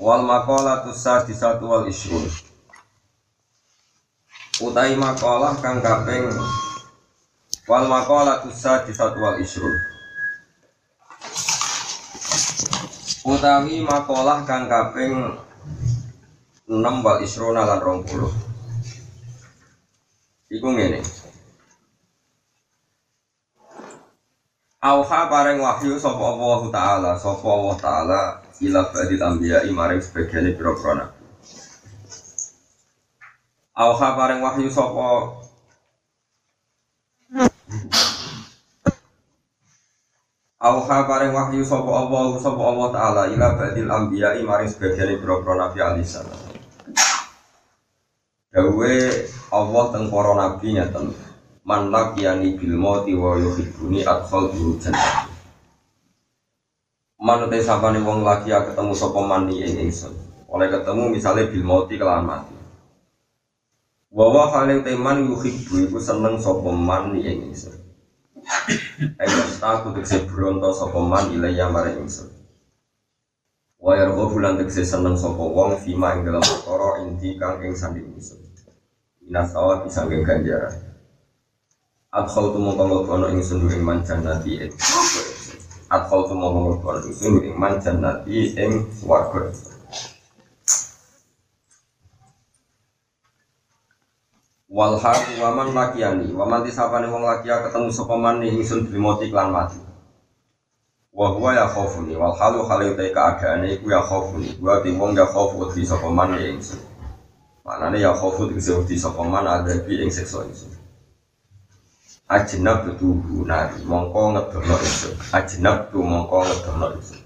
Wal maqalatu sadisatu wal isrun. Utai makalah kang kaping Wal maqalatu sadisatu wal isrun. Utawi makalah kang kaping 6 wal isruna lan 20. Iku ngene. Auha paring wahyu sapa Allah taala, sapa Allah taala ila badil anbiya maring sebagian pira-pira nabi. Auha paring wahyu sapa Auha paring wahyu sapa Allah sapa Allah taala ila badil anbiya maring sebagian pira-pira nabi alisan. Dawe Allah teng para nabi nyata man laqiyani bil mauti wa yuhibbuni adkhal dulu jannah. Man te sapane wong laki ya ketemu sapa mani ing ingsun. Oleh ketemu misalnya bil mauti kelawan mati. Wa wa hale teman yuhibbu iku seneng sapa man ing ingsun. Ayo aku tekse bronto sapa man ilaya maring ingsun. Wa yarghabu bulan tekse seneng sapa wong fima ing dalam perkara inti kang ing sanding ingsun. Inasawa bisa ganjaran. Adkhal tu mongko mlebu ingsun ing man jannati ing Adkhal tu mongko mlebu ingsun ing man jannati ing swarga. Wal haq wa man lakiyani wa man tisapane wong lakia ketemu sapa man ingsun bil mati klan mati. Wa huwa ya khaufuni wal halu halu ta keadaane iku ya khaufuni wa ti wong ya khaufu wedi sapa man ingsun. Manane ya tegese wedi sapa man adabi ing ingsun. Ajnab tu nari mongko ngedono ingsun. Ajnab tu mongko ngedono ingsun.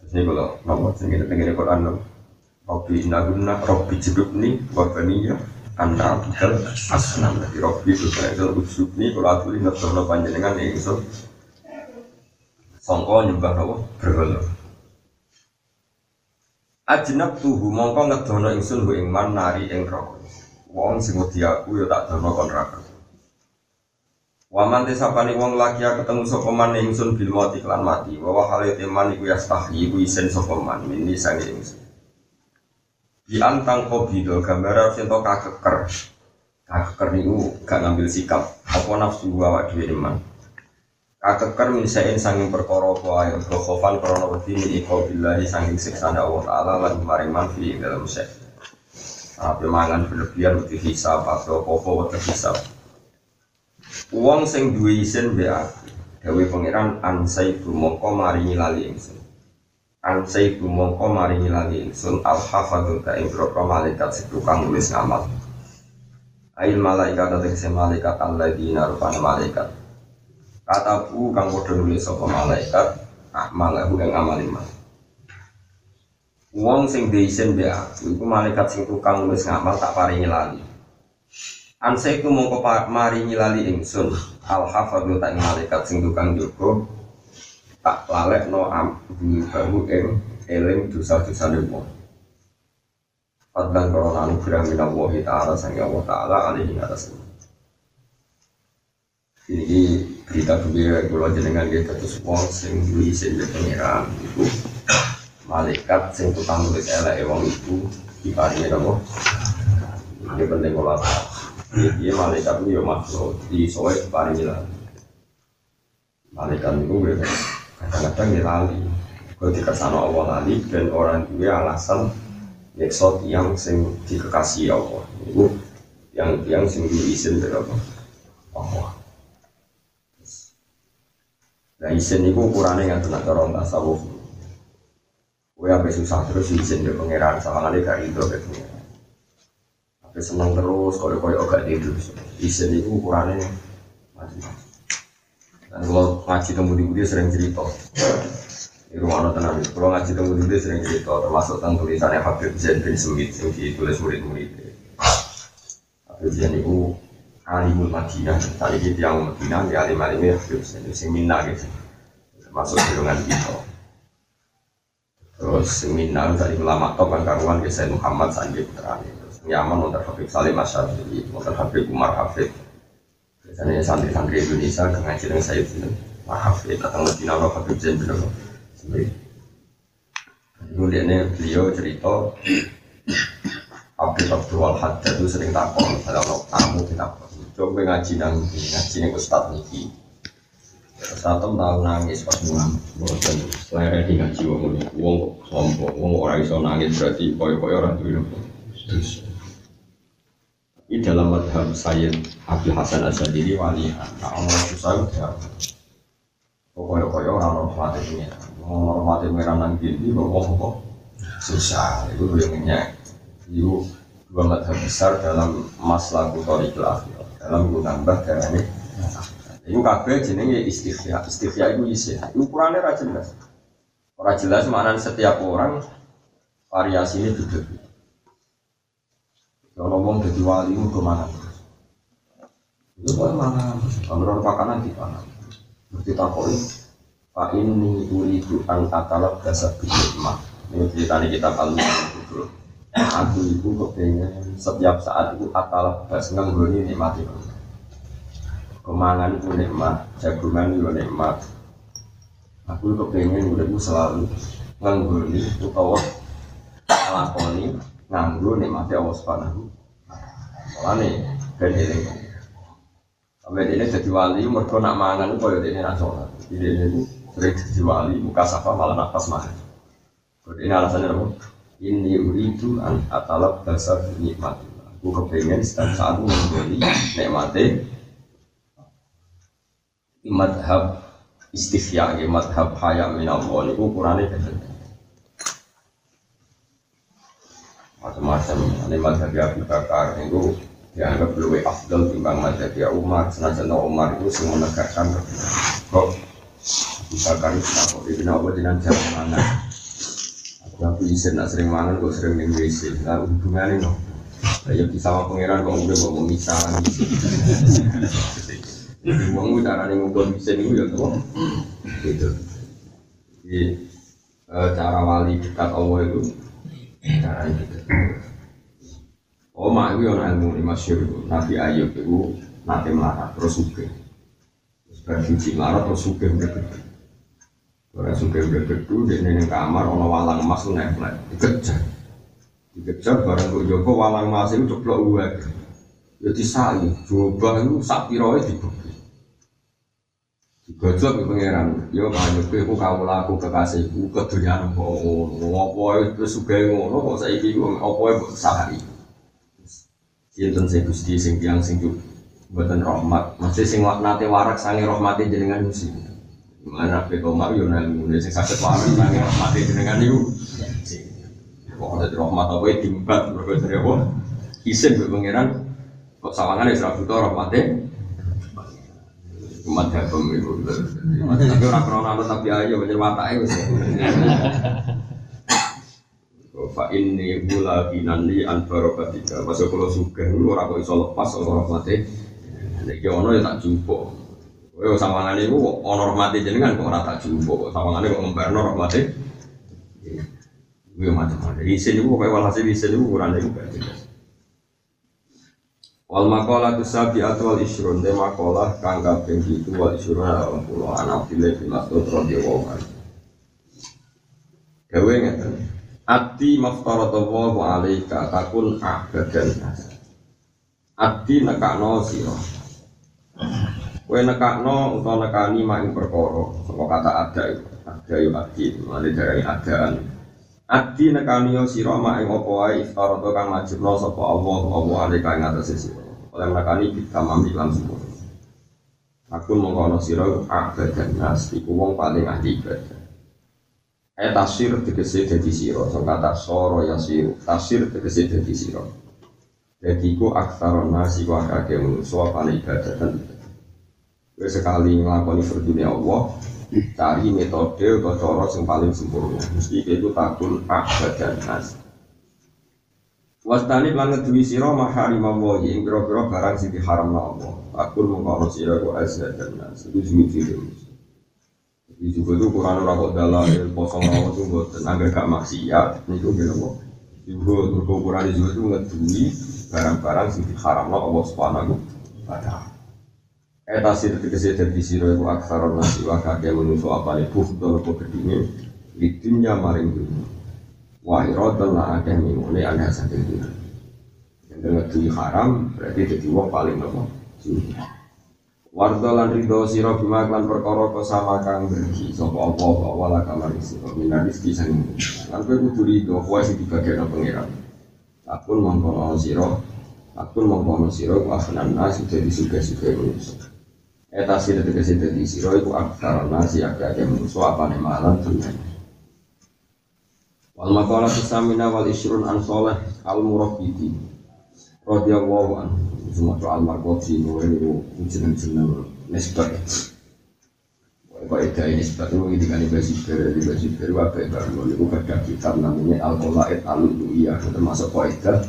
Terus ini kalau nomor sing ngene Quran lho. Rabbi inaguna Rabbi jibubni wa baniya anda abdal asnam dari Rabbi subhanahu usubni kalau aku ingat dono panjenengan ya ingsun songko nyembah apa berhala Ajnab tuhu mongko ngedono ingsun hu ing man nari rokok wong sing wedi aku ya tak dono kon neraka Waman tesapani wong laki ketemu sapa man ingsun bil mati klan mati. Wa wa hale teman iku yastahi iku isen sapa man. Mini sange ingsun di antang kobido gambar harus ento kakeker. Kakeker niku gak ngambil sikap. Apa nafsu awak dhewe iman kakeker min sain sanging perkara apa ae? Khofan krana wedi min iko billahi sanging siksa Allah taala lan maring fi dalam sek Apa mangan berlebihan wedi hisab atau apa-apa wedi hisab Wong sing duwe isin be aku pangeran ansaibu mongko maringi lali ingsun. Ansaibu mongko maringi lali ingsun al hafadun ka ing malaikat si tukang nulis ngamal. Ail malaikat atau kese malaikat Allah di rupane malaikat. Kataku kang podo nulis sapa malaikat Amal aku yang amal iman Wong sing duwe isin be aku Iku malaikat sing tukang nulis ngamal tak paringi lali Ansai ku mongko mari nyilali ingsun. Al hafadhu tak malaikat sing tukang jogo tak lalek no am bahu ing eling dosa-dosa wong. Fadlan korona anugerah minallahi ta'ala sang Allah ta'ala alihi atas. Ini berita gembira kalau jenengan dia terus wong sing duwe isin pengiran itu malaikat sing tukang nulis elek wong iku diparingi apa ini penting kalau Iya malaikat itu ya makhluk di soal paling hilang. Malaikat itu gue kadang-kadang ya lali. Kalau dikasih Allah lali dan orang itu alasan nyeksot yang sing dikasih Allah. Itu yang yang sing diizin berapa? Allah. Nah izin itu ukurannya yang tenang orang tasawuf. Gue sampai susah terus izin ke pangeran sama kali gak itu senang terus, kalau kau gak tidur. Isen itu ukurannya macam-macam. Dan kalau ngaji temu di dia sering cerita. Di rumah nonton nabi, kalau ngaji tentang itu sering cerita, termasuk tentang tulisannya Habib Zain bin Semit yang ditulis murid-murid. Habib Zain itu alimul Madinah, tadi kita yang Madinah, di alim alimnya Habib Zain itu seminar gitu, termasuk golongan kita. Terus seminar tadi ulama top kan karuan ke Muhammad Sanjay Putra Nyaman untuk Habib Salim Asyadi, untuk Habib Umar Hafid. Biasanya santri-santri Indonesia ngaji dengan Sayyid Umar Hafid, datang Madinah Habib Zain bin Kemudian beliau cerita Abdul Abdul Al itu sering takon kalau tamu kita coba ngaji nang ngaji nih Ustad Niki. Satu tahun nangis pas mulang, bukan selera di ngaji wong ini, wong sombong, wong orang iso nangis berarti koyo koyo orang tuh Terus ini dalam madhab Sayyid Abdul Hasan Asyadiri wali, nah Allah susah udah Pokoknya kaya orang hormati pengiran. Orang hormati gini, kok kok susah. Itu yang Itu dua madhab besar dalam masalah kutori akhir. Dalam menambah darah ini. Itu kabeh jenenge istighya. Istighya itu isi. Ukurannya ra jelas. Ora jelas mana setiap orang variasi ini juga. Kalau ngomong jadi wali itu ke mana? Itu mana? Kalau makanan di mana? Berarti takoi Pak ini uridu an atalab dasar mah Ini cerita ini kita kalau Aku itu kepengen setiap saat itu atalab das nganggoni nikmati Kemangan itu nikmat, jagungan itu nikmat Aku kepengen udah selalu nganggoni utawa lakoni nganggo nikmati Allah Subhanahu. Soalnya ben eling Sampai ini jadi wali, mereka nak mangan itu kayak ini nasional. Ini ini sering jadi wali, muka safa malah nafas makan. Ini alasannya apa? Ini uridu an atalab dasar nikmat. Aku kepengen setiap saat aku membeli nikmati madhab istifya, madhab hayam minallah. Ini ukurannya. Macam-macam. Ini madhab Abu Bakar itu dianggap lebih afdal timbang mazhab Umar. Senajan Umar itu semua menegakkan kok bisa kan kok itu apa dengan cara mana. Aku izin nak sering mangan kok sering ning WC nah hubungannya no ya sama pangeran kok udah mau misalnya jadi uang cara nih ngumpul bisa nih ya tuh gitu. Jadi eh, cara wali dekat Allah itu cara itu Oh, mak itu yang ilmu ini masyur Nabi Ayub itu nanti melarat terus suke. Terus berfungsi melarat terus gede. Orang suke udah gede, di ini kamar, ono walang emas itu nempel, dikejar. Dikejar bareng kok Joko walang emas itu ceplok uang. Ya disai, coba itu sapi roy dibuka. Gojok ke pangeran, yo banyak ke aku kau laku kekasihku keduniaan kok ngono, apa itu suka ngono kok saya ikut apa itu sehari. Sinten sing Gusti sing tiyang sing mboten rahmat. Mesti sing nate warak sange rahmate jenengan Gusti. Mana pe koma yo nang ngene sing saged warak sange rahmate jenengan niku. Kok ada rahmat apa iki timbat mergo dari apa? Isin mbek pangeran kok sawangan wis ra butuh rahmate. Umat gabung itu. Tapi orang krono tapi ayo banyak watake wis. Fa ini mula kinani an barokatika. Masa kalau suka, orang kok iso lepas orang mati. Nek ono ya tak jumpa. Kowe sawangane iku ono mati jenengan kok ora tak jumpa. Sawangane kok ngembarno rahmate. Gue macam-macam. Isin itu pokoknya walhasil isin itu ukuran itu gak jelas. Wal makola tu sabi atwal isrun de makola kang kaping itu wal isrun ala pulau anak pilih Mas'ud radhiyallahu anhu. Gawe ngeten. Ati maftaradallahu alaika takun abadan Ati nekakno sira. Kowe nekakno utawa nekani mak perkara, saka kata ada itu. Ada yo ati, mane dari adaan. Ati nekani yo sira mak ing apa wae iftarada kang wajibno sapa Allah apa alaika ing atase sira. Oleh nekani kita mami lan sempurna. Aku mengkono sira abadan nas iku wong paling ahli ibadah. Eh tafsir tegese dadi sira, sing kata soro ya siru. Tafsir tegese dadi sira. Jadi ku aksaron nasi ku akake manusia paling ibadah Kowe sekali nglakoni fardune Allah, Cari metode atau cara yang paling sempurna. Mesti itu takun abad dan nas. Wastani lan ngeduwi sira maharim Allah ing pira-pira barang sing diharamno Allah. Takun mengkono sira ku azza dan nas. Itu sing Jadi juga itu Quran ora kok dalil poso mau itu mboten anggar gak maksiat niku nggih napa. Juga Quran itu ngeduwi barang-barang sing diharamno Allah Subhanahu wa taala. Eta sir tegese dadi sira iku aksara nasi wa kakek manusa apane bukto apa gedine Lidunya maring dunya Wa iratan la akeh mingune aneh saking dunya Yang dunya haram berarti jadi wong paling nopo dunya Wardo lan ridho sira bima lan perkara kesama kang bergi sapa apa wala kamar sira minar rezeki sang lan kowe kudu ridho kowe sing dibagekno pangeran Akun mongko sira Akun mongko sira ku afnan nas dadi suga-suga manusa Eta sira tegese dadi sira iku aktar nasi akeh musuh apa nih malam tenan. Wal maqala tusamina wal isrun an salih al murabbiti. Radhiyallahu anhu. Semua al marqati niku jeneng-jeneng nisbat. Kok itu ini nisbat itu ini kan ibasi ber ibasi ber wae baru niku ada kitab namanya al qolaid al iya termasuk kaidah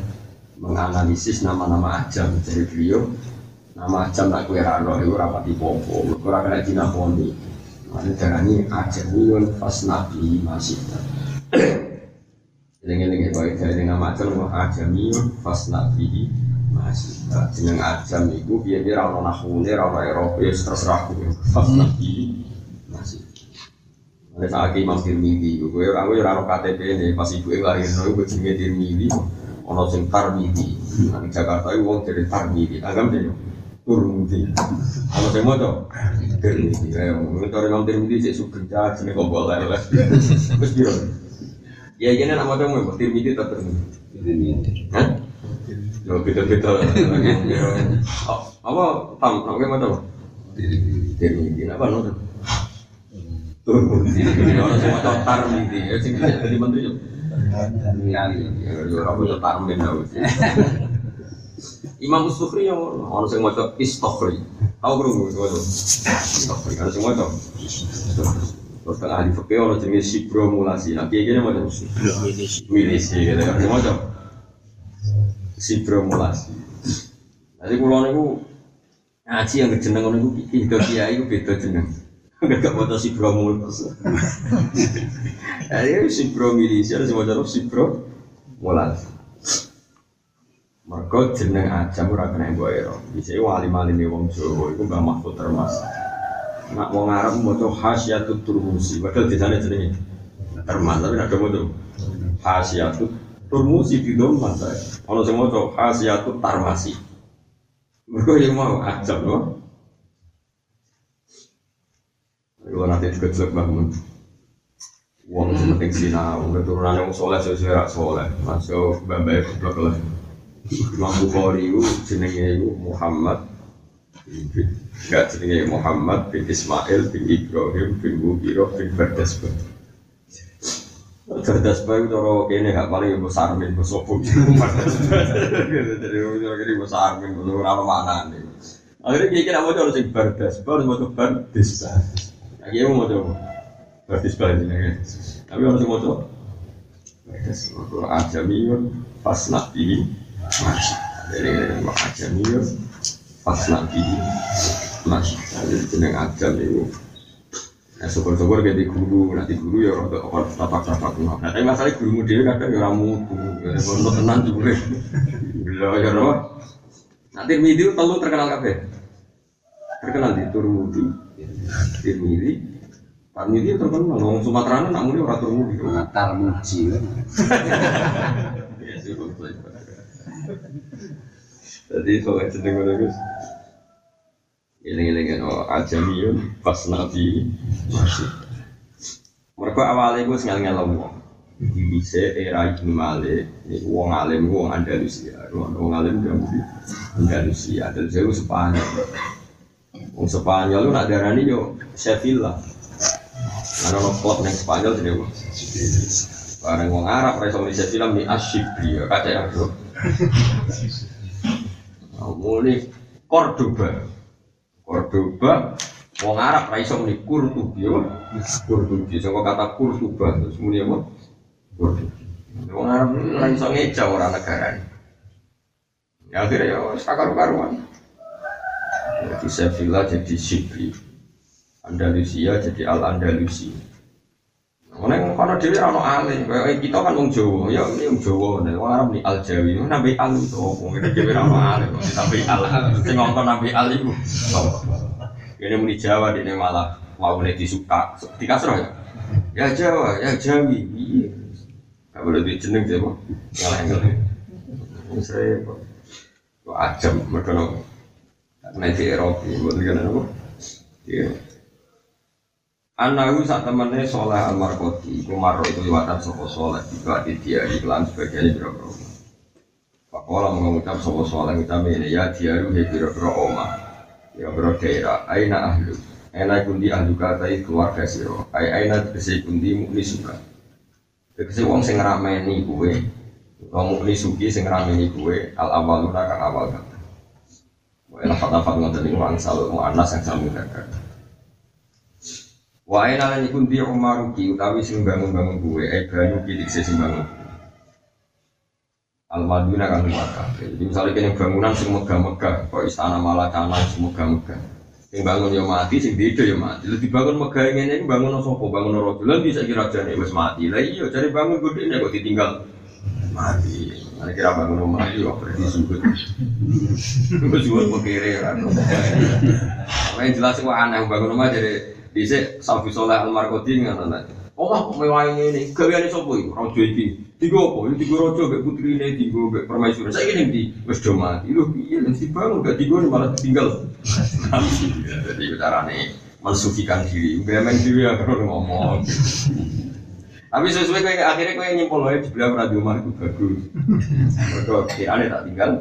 menganalisis nama-nama ajam dari beliau Nama jam tak kue rano itu rapat di popo, kurang kena tina poni. Mana darani aja milyon pas nabi masih. Lengi-lengi baik dari nama jam mau aja milyon pas nabi masih. Jeneng ajam itu biar biar rano nahune rano Eropa terserah gue pas nabi masih. Ada saat Imam Tirmidzi, gue aku ya rano KTP ini pas ibu yang lahir, gue jenenge Tirmidzi, ono sing Tarmidzi. Nang Jakarta itu wong dari Tarmidzi, agam deh turmudi. Kalau saya mau tuh, turmudi. Ayo, mentor imam turmudi cek sugeng cah, sini kok boleh lah. Terus biro. Ya ini nama kamu mau turmudi atau turmudi? Turmudi. Hah? Yo kita. Apa tam? Apa mau tuh? Turmudi. Apa nol? Turmudi. Orang semua tahu tarmidi. Ya sing jadi menteri yo. Ya, yo aku tuh tarmin Imam Sufri yang orang yang mau istokhri, tahu itu itu istokhri, ada semua itu. Terus kan ahli fikih orang jenis sibromulasi, nah kayak gini macam milisi, gitu kan semua itu sibromulasi. Jadi kalau niku ngaji yang kejeneng niku itu kiai itu beda jeneng. Gak mau sibromulasi. Jadi sibromilisi ada semua cara sibromulasi. Mereka jeneng aja ora kena mbok ero. Bisa wali-wali ne wong Jawa iku Mbah Mahfud Termas. Nak wong Arab maca Hasyatut Turmusi, padahal desane jenenge Termas tapi nak maca Hasyatut Turmusi di doma saya. Ono sing maca Hasyatut Tarmasi. Mereka yang mau ajab loh. Kalau nanti kecil bangun, uang sementing sinau, keturunan yang soleh sesuai soleh, masuk bambai keblok lah. Imam Bukhari itu jenenge Muhammad Enggak jenenge Muhammad bin Ismail bin Ibrahim bin Mughirah bin Bardasbah Bardasbah itu cara kene gak paling besar min besopo Jadi kira besar min besopo apa mana nih Akhirnya kira-kira mau coba sing Bardasbah harus mau coba Bardasbah Lagi mau coba Bardasbah ini Tapi harus mau coba Bardasbah Ajamiyun pas nabi masih dari aja nih pas nanti masih dari jeneng aja nih Nah, syukur-syukur di guru, nanti guru ya rada apa tapak tapak Nah, tapi masalah guru dia kadang ya ramu, ya pondok tenan juga. Gila ya roh. Nanti Tirmidzi telu terkenal kafe. Terkenal di Turmudi. Tirmidzi. Tirmidzi terkenal, orang Sumatera nak muni orang Turmudi. Tarmuji. Jadi soalnya sedang mana gus? Ini ini oh ajamiyun pas nabi masih. Mereka awalnya gue ngel ngel wong di bisa era Ibnu Malik ini wong alim wong Andalusia. Wong alim dari Andalusia. Dan saya Spanyol. Wong Spanyol lu nak darani yo Sevilla karena no klub yang Spanyol wong bareng wong Arab rasa di Sevilla mi asyibri ya bro mulai Cordoba Cordoba Wong Arab ra iso muni kurtubi apa? Kurtubi. Saka kata kurtuba terus muni apa? Kurtubi. Wong Arab ra iso ngeja ora negara. Ya akhirnya ya wis karu-karuan. Jadi Sevilla jadi Sibri. Andalusia jadi Al Yang kono dewi rano alim, kayak kita kan wong Jawa, ya ini wong Jawa, nih wong Arab Al Jawi, nabi Al itu, wong kita dewi rano alim, nabi Al, sing ngomong nabi Al itu, ini muni Jawa, ini malah mau nih disuka, dikasroh ya, ya Jawa, ya Jawi, iya, gak boleh dijeneng sih, kok, ngalah ngalah, ini saya kok, ajam, mereka nong, nanti Eropa, buat negara apa, iya. Anahu saat temennya soleh almarkoti, iku marro itu liwatan sopo soleh, juga di dia iklan sebagainya biro-biro. Pakola mengucap sopo soleh kita ini ya diaru he biro-biro oma, biro-biro daerah, aina ahlu, aina kundi ahlu katai keluarga siro, aina tegesi kundi mukni suka. Tegesi wong sing rameni kue, wong mukni suki sing rameni kue, al awaluna kang awal kata. Wah, lafat-lafat ngoten niku angsal mu'annas yang sami kakak. Wa aina lan iku ndi Umar ki utawi sing bangun-bangun kuwe e banyu dikse sing bangun. Al Madinah kan Makkah. Jadi misalnya kene bangunan sing megah-megah, kok istana Malakana sing megah-megah. Sing bangun yo mati, sing beda yo mati. Lebih bangun megah ngene iki bangun sapa? Bangun raja. Lah bisa kira jane wis mati. Lah iya cari bangun gede kok ditinggal mati. Ana kira bangun iki kok berarti sujud. Wis suwun pekire kan. Main jelas kok aneh bangun rumah jadi Dise Safi Soleh Al-Markodi ngoten aja. Omah kok mewah ini, gaweane sapa iku? Raja iki. Tiga apa? Ini tiga raja mbek putrine, tiga mbek permaisuri. Saiki ning ndi? Wis do mati. Lho piye lho dibangun gak tiga malah ditinggal. Jadi carane mensucikan diri. Gawean diri ya kalau ngomong. Tapi sesuai kayak akhirnya kayak nyimpul wae di bilang radio mah itu bagus. Mereka kirane tak tinggal.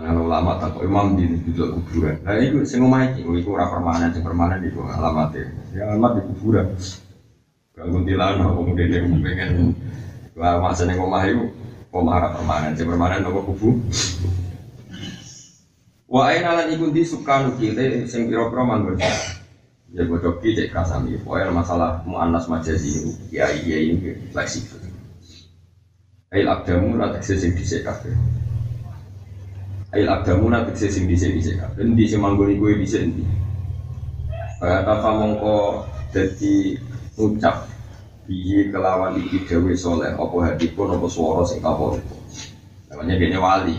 Mana ulama tak kok imam di itu kuburan. Nah itu sing omah iki, iku ora permanen, sing permanen iku alamate. Ya alamat di kuburan. Kalau kuntilan apa kemudian dia pengen Wah, masa ning omah iku omah ora permanen, sing permanen apa kubu. Wa aina lan iku di sukan kile sing pira-pira manggon. Ya bodok ki cek kasami. Pokoke masalah muannas majazi ya iya ini fleksibel. Ail abdamu la tekse sing dhisik. Ail abdamu la tekse sing dhisik dhisik kabeh. Endi sing manggon iku dhisik endi? Kaya tafa mongko dadi ucap bihi kelawan iki dewe soleh apa hadipun apa swara sing kapolipun. Namanya gene wali.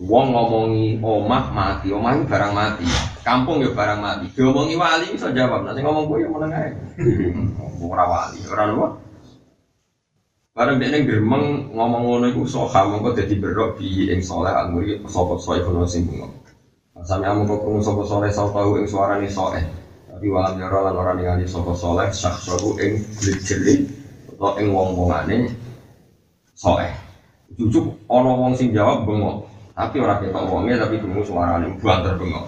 Wong ngomongi omah mati, omah itu barang mati. Kampung ya barang mati. Diomongi wali bisa jawab. Nanti ngomong gue ya meneng ae. Ngomong ora wali, ora apa? Barang dia neng geremeng ngomong ngono iku soha mongko dadi berok bi ing soleh anguri sapa soe kono sing bungo. Sami amung kok krungu sapa soleh sapa ing suarane soe. Tapi walam yara lan ora ningali sapa soleh syakhsahu ing jeli utawa ing wong-wongane soe. Jujuk ana wong sing jawab bengok. Tapi orang ketok wongnya tapi dungu suarane banter bengok.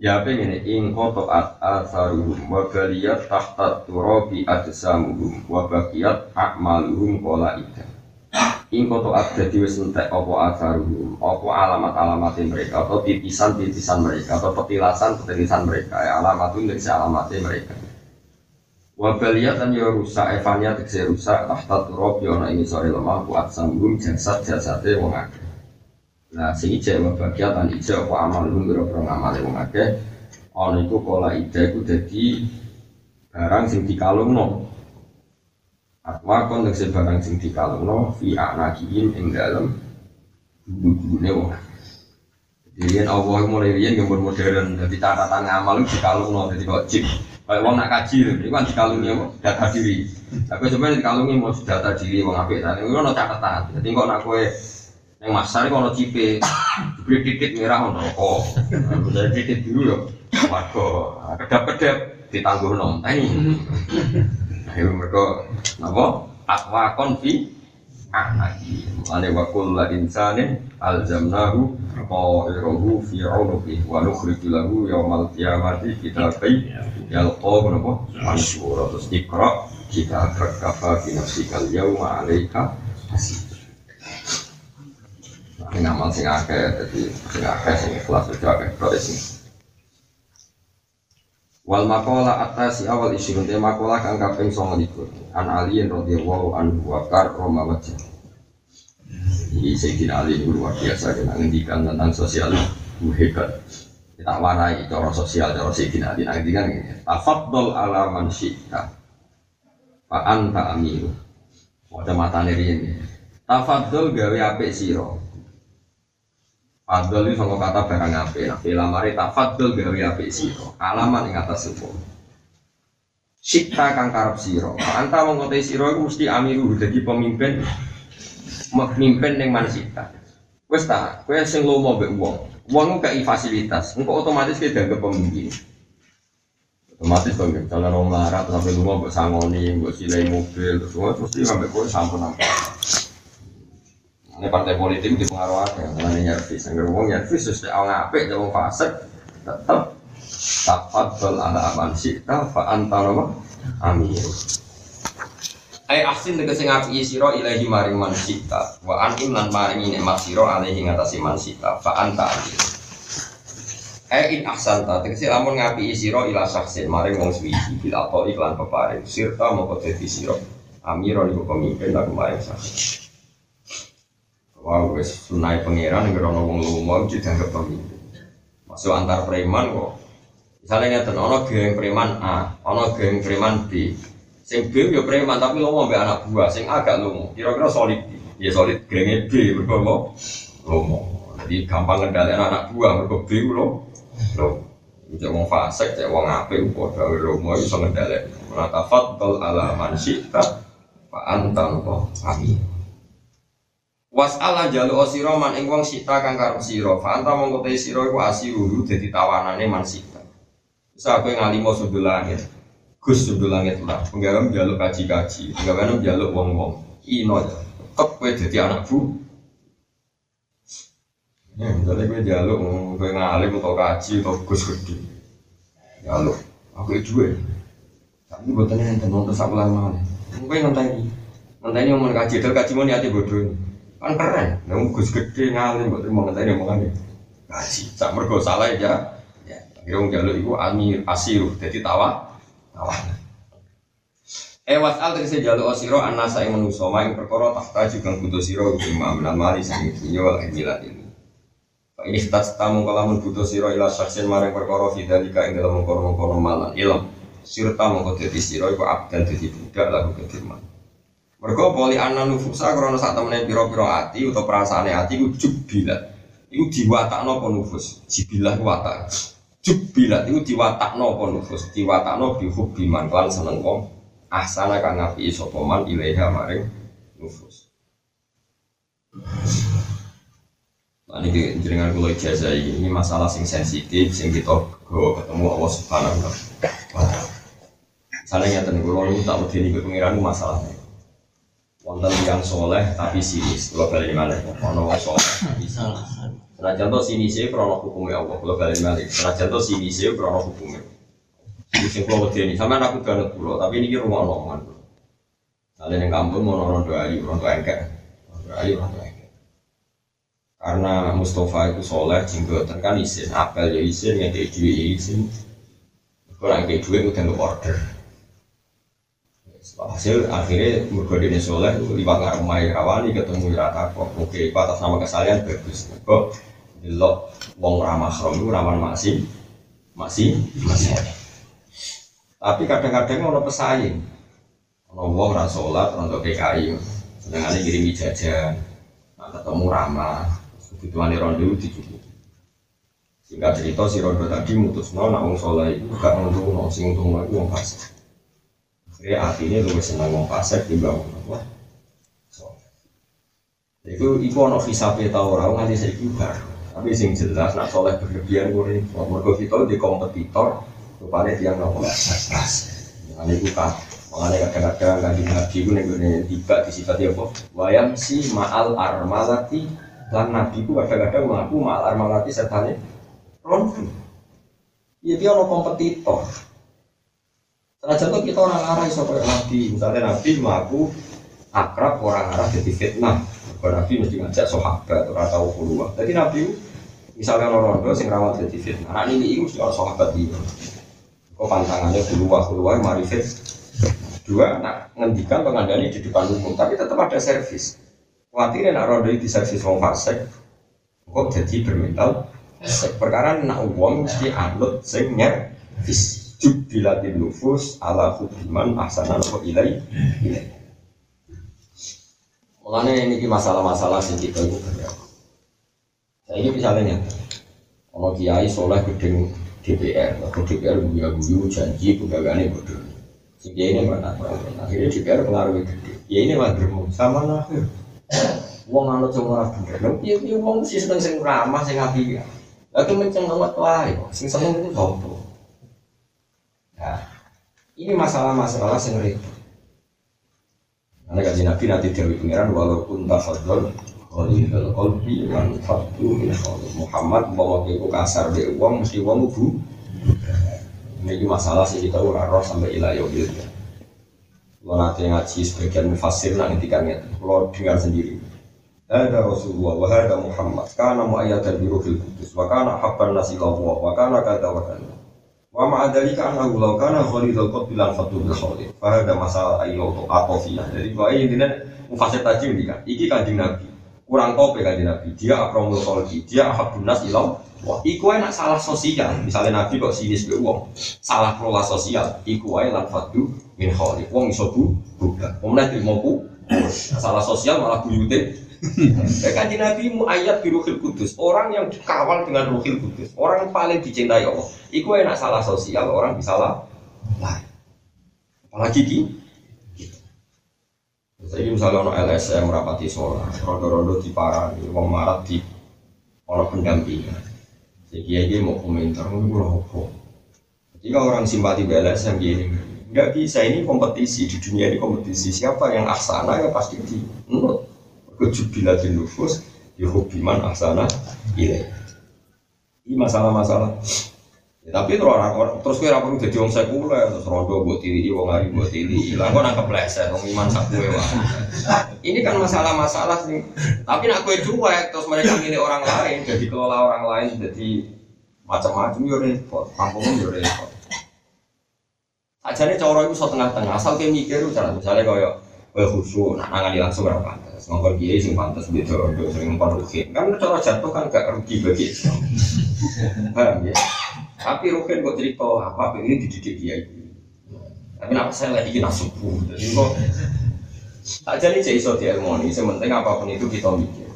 Ya pengen ing koto at asaruhum wa baliyat tahta turabi adsamuhum wa bakiyat a'maluhum kola ida. Ing koto at jadi wis entek apa asaruhum apa alamat-alamat mereka atau titisan-titisan mereka atau petilasan-petilasan mereka ya alamatun dari alamatnya mereka. Wa baliyat dan ya rusak evania tekse rusak tahta turabi ana ini sore lemah ku adsamuhum jasad-jasadnya wong. Nah, sing ijek wa bagiat an ijek apa amal lu biro-biro ngamal wong akeh. Ana iku kala ijek iku dadi barang sing dikalungno. Atwa kon tegese barang sing dikalungno fi anakihim ing dalem bubune wong. Jadi Allah mulai riyen gambar modern, jadi catatan ngamal itu dikalungno, jadi kok chip. Kayak wong nak kaji lho, itu kan dikalungi apa? Data diri. Tapi sebenarnya dikalungi mau data diri wong apik. Nah, itu ono catatan. Jadi kok nak kowe yang masar itu kalau cipe, diberi titik merah ono kok. Bener titik biru ya, warga. Kedap-kedap ditangguh nom. Nah ini, ayo mereka apa? Akwa konfi anaki. Ane wakul la insanin alzamnahu qairahu fi unuqi wa nukhriju lahu yaumal qiyamati kitabai yalqa napa mansura terus ikra kita kafa fi nafsikal yauma alaika Sing amal sing akeh dadi sing akeh sing ikhlas aja akeh sing Wal makola atas si awal isi te makola kang kaping songo likur. An aliyin radhiyallahu anhu wa kar roma wajah. Ini Sayyidina Ali ini luar biasa kena ngendikan tentang sosial itu hebat. Kita warai cara sosial cara Sayyidina Ali ngendikan ini. Tafadhol ala man syi'ta. Fa anta amiru. Ada mata ini. Tafadhol gawe apik sira. Fadl itu sama kata barang ape. Nah, bila mari tak fadl gawe ape siro. Alamat ing atas sepo. Sikta kang karep siro. Anta mengkotai siro itu mesti amiru jadi pemimpin. Pemimpin yang mana sikta. Wes ta, kowe sing lomo mbek wong. Wong kei fasilitas, engko otomatis kowe dianggap pemimpin. Otomatis kok misalnya orang larat sampai rumah mbok sangoni, mbok silai mobil, terus mesti sampai kowe sampun nampak. Ini partai politik dipengaruhi karena nyervis. Yang ngomong nyervis terus dia orang apik, dia orang fasik, tetap tafadhol ala aman sita fa anta nama amir. Ai asin tegese ngapi sira ilahi maring man sita wa an lan maring nikmat sira alaihi ngatasi man sita fa anta amir. Ai in ahsanta tegese lamun ngapi sira ila saksin maring wong suwiji bil atau iklan peparing sirta moko dadi sira. Amiro niku pemimpin lan maring saksin. Wah, wes sunai pangeran yang gerono wong lumo itu dianggap pemimpin. Masuk antar preman kok. Misalnya ngeten, ono geng preman A, ono geng preman B. Sing B yo preman tapi lomo mbek anak buah, sing A gak lomo. Kira-kira solid. Ya solid gengnya B mergo lomo. Jadi gampang ngendalikan anak buah mergo B lo. Lo. Cek wong fasik, cek wong apik padha lomo iso ngendhalek. Menatafat tol ala man syi'ta fa anta amin. Was Allah jalu osiro man ing wong sita kang karep sira. Fa anta mongko te sira iku asiru dadi tawanane man sita. Bisa kowe ngalimo sundul langit. Gus sundul langit lah. Penggawe jaluk kaji-kaji, penggawe jaluk wong-wong. Ino tetep kowe dadi anak bu. Ya, misalnya kowe jaluk kowe ngalim atau kaji atau gus gede. Jaluk. Aku itu. Tapi buatnya enten nonton sak lama. Kowe ngenteni. Ngenteni omong kaji, dal kaji mau niate bodoh kan keren. Nang gus gede ngalim buat terima ngenteni omongan kasih sak mergo salah ya. Ya wong jaluk iku amir asiru. Jadi tawa tawa. Eh wasal tegese jaluk osiro anasa ing manusa. Ma ing perkara tahta juga butuh sira bima minal mali sang dunya wal milat ini. Ini kita tamu kalamun butuh siro ila saksen maring perkara fidelika ing dalam mengkono-mengkono malan ilm sirta mengko dadi sira iku abdan dadi budak lagu kedirman mereka poli anak nufusa karena saat temennya piro-piro hati atau perasaan hati itu jubilat. Itu diwatakno pun nufus. Jibilah watak. Jubilat itu diwatakno pun nufus. Diwatakno bihubiman kelan seneng kong. Ahsana kang ngapi isopoman ilaiha maring nufus. Ini jenengan kulo ijazah ini masalah sing sensitif, sing kita ketemu Allah Subhanahu wa taala. Nyata nih, kalau tak berdiri ke pengiran masalahnya wonten yang soleh tapi sinis. Kalau balik mana ono wong soleh tapi sinis. Senajan to sinis krono hukumnya Allah kalau balik mana senajan to sinis krono hukumnya ini sing kalau ini sama aku banget pulau tapi ini rumah omongan kalian yang kampung mau nonton doa ayu nonton engkek. Doa ayu nonton engkek. Karena Mustafa itu soleh jenggotan kan isin. Apel ya isin yang kayak duit isin. Kalau yang kayak duit udah order hasil akhirnya mergode soleh liwat nggak rumah rawani ketemu rata kok oke itu atas nama kesalahan bagus kok delok wong ramah rom itu rawan masih masih masih tapi kadang-kadang ono pesaing. Ono wong rasolat untuk PKI sedangkan ini kirim jajan nah, ketemu ramah kebutuhan rondo dicukupi. Sehingga cerita si rondo tadi mutus no nak wong soleh itu gak untung no sing untung itu wong fasik jadi artinya lu senang ngomong fasik timbang apa? Itu iku ono visa peta orang nganti saya kibar. Tapi sing jelas nak soleh berlebihan gue mergo kita di kompetitor rupanya tiang nopo pas. Makanya itu kan Makanya kadang-kadang kanji nabi itu nih tiba disifati apa? Wayam si ma'al armalati lan nabi ku kadang-kadang mengaku ma'al armalati sertane rondu. Iya dia ono kompetitor. Senajan tuh kita orang arah iso kayak nabi, misalnya nabi mengaku akrab orang arah jadi fitnah. Kalau Nabi mesti ngajak sahabat atau tahu keluar. Jadi Nabi misalnya orang rondo sing rawat jadi fitnah. Nah ini itu orang sahabat dia. Kok pantangannya keluar keluar mari fit. Dua, nak ngendikan pengandani di depan umum, tapi tetap ada servis. Khawatir nak rondo di servis wong fasik, kok jadi bermental. Perkara nak uang mesti anut sing. Jubilatin nufus ala hubiman ahsanan wa ilai. Mulanya ini masalah-masalah sing kita itu Saya ini misalnya kalau kiai soleh gedeng DPR, kalau DPR guya guyu janji pegawainya bodoh. Sing ini mana? Akhirnya DPR pengaruh gede. Ya ini mah germo sama lah. Wong anut semua orang bener. Piye wong sih seneng sing ramah sing api ya. Lagi menceng banget wae. Sing seneng itu sopo. Ini masalah-masalah sing repot. Karena kaji Nabi nanti dari pengiran walaupun tafadol Qalil qalbi man fatu min Muhammad bawa ke kasar be uang mesti uang bu. Ini masalah sih kita ora roh sampai ilah yaumil Kalau nanti ngaji sebagian mufasir nanti kan kalau dengar sendiri. Ada Rasulullah wa ada Muhammad kana mu'ayyatan bi ruhil qudus wa kana habban Allah wa kana kata wa Wa ma'adalika annahu law kana khalidul qad bilan fatu bil khalid. Fa hada masalah ayo atofiyah. Jadi bahwa ini mufasir tadi ini kan, iki kanjeng Nabi. Kurang kopi kanjeng Nabi. Dia akromul khalqi, dia ahabun nas ilau. Wah, iku enak salah sosial. Misalnya Nabi kok sinis be wong, salah kelola sosial. Iku ae lan fatu min khalid. Wong iso bu, bukan. Wong nek mau salah sosial malah buyute Ya kan Nabi ayat di Ruhil Kudus, orang yang dikawal dengan Ruhil Kudus, orang paling dicintai Allah. Iku enak salah sosial, orang bisa lah. Apalagi ki. Jadi misalnya ono LSM rapati sholat, rondo-rondo di parah, wong marat di ono pendampingan. Jadi dia mau komentar, mau? Jika orang simpati LSM gini, nggak bisa ini kompetisi di dunia ini kompetisi siapa yang aksana ya pasti di kejubilatin nufus yuhubiman asana ilai ini masalah-masalah. Ya, tapi terus orang, orang terus kira perlu jadi orang sekuler terus rondo buat tiri wong hari buat tiri hilang kok nangkep leset wong iman sakue ini kan masalah-masalah sih. Tapi nak kue cuek terus mereka milih orang lain jadi kelola orang lain jadi macam-macam yo repot. Kampung yo repot. Aja nih cowok itu so tengah-tengah. Asal kayak mikir misalnya kayak Kue khusyuk, nah nangani langsung berapa pantas. Ngomong kiai sing pantas beda untuk sering rukin. Kan cara jatuh kan gak rugi bagi Islam. Paham ya? Tapi rukin kok cerita apa ini dididik kiai. Tapi kenapa saya lagi kena subuh? Jadi kok tak jadi cek iso diharmoni. Sementing apa pun itu kita mikir.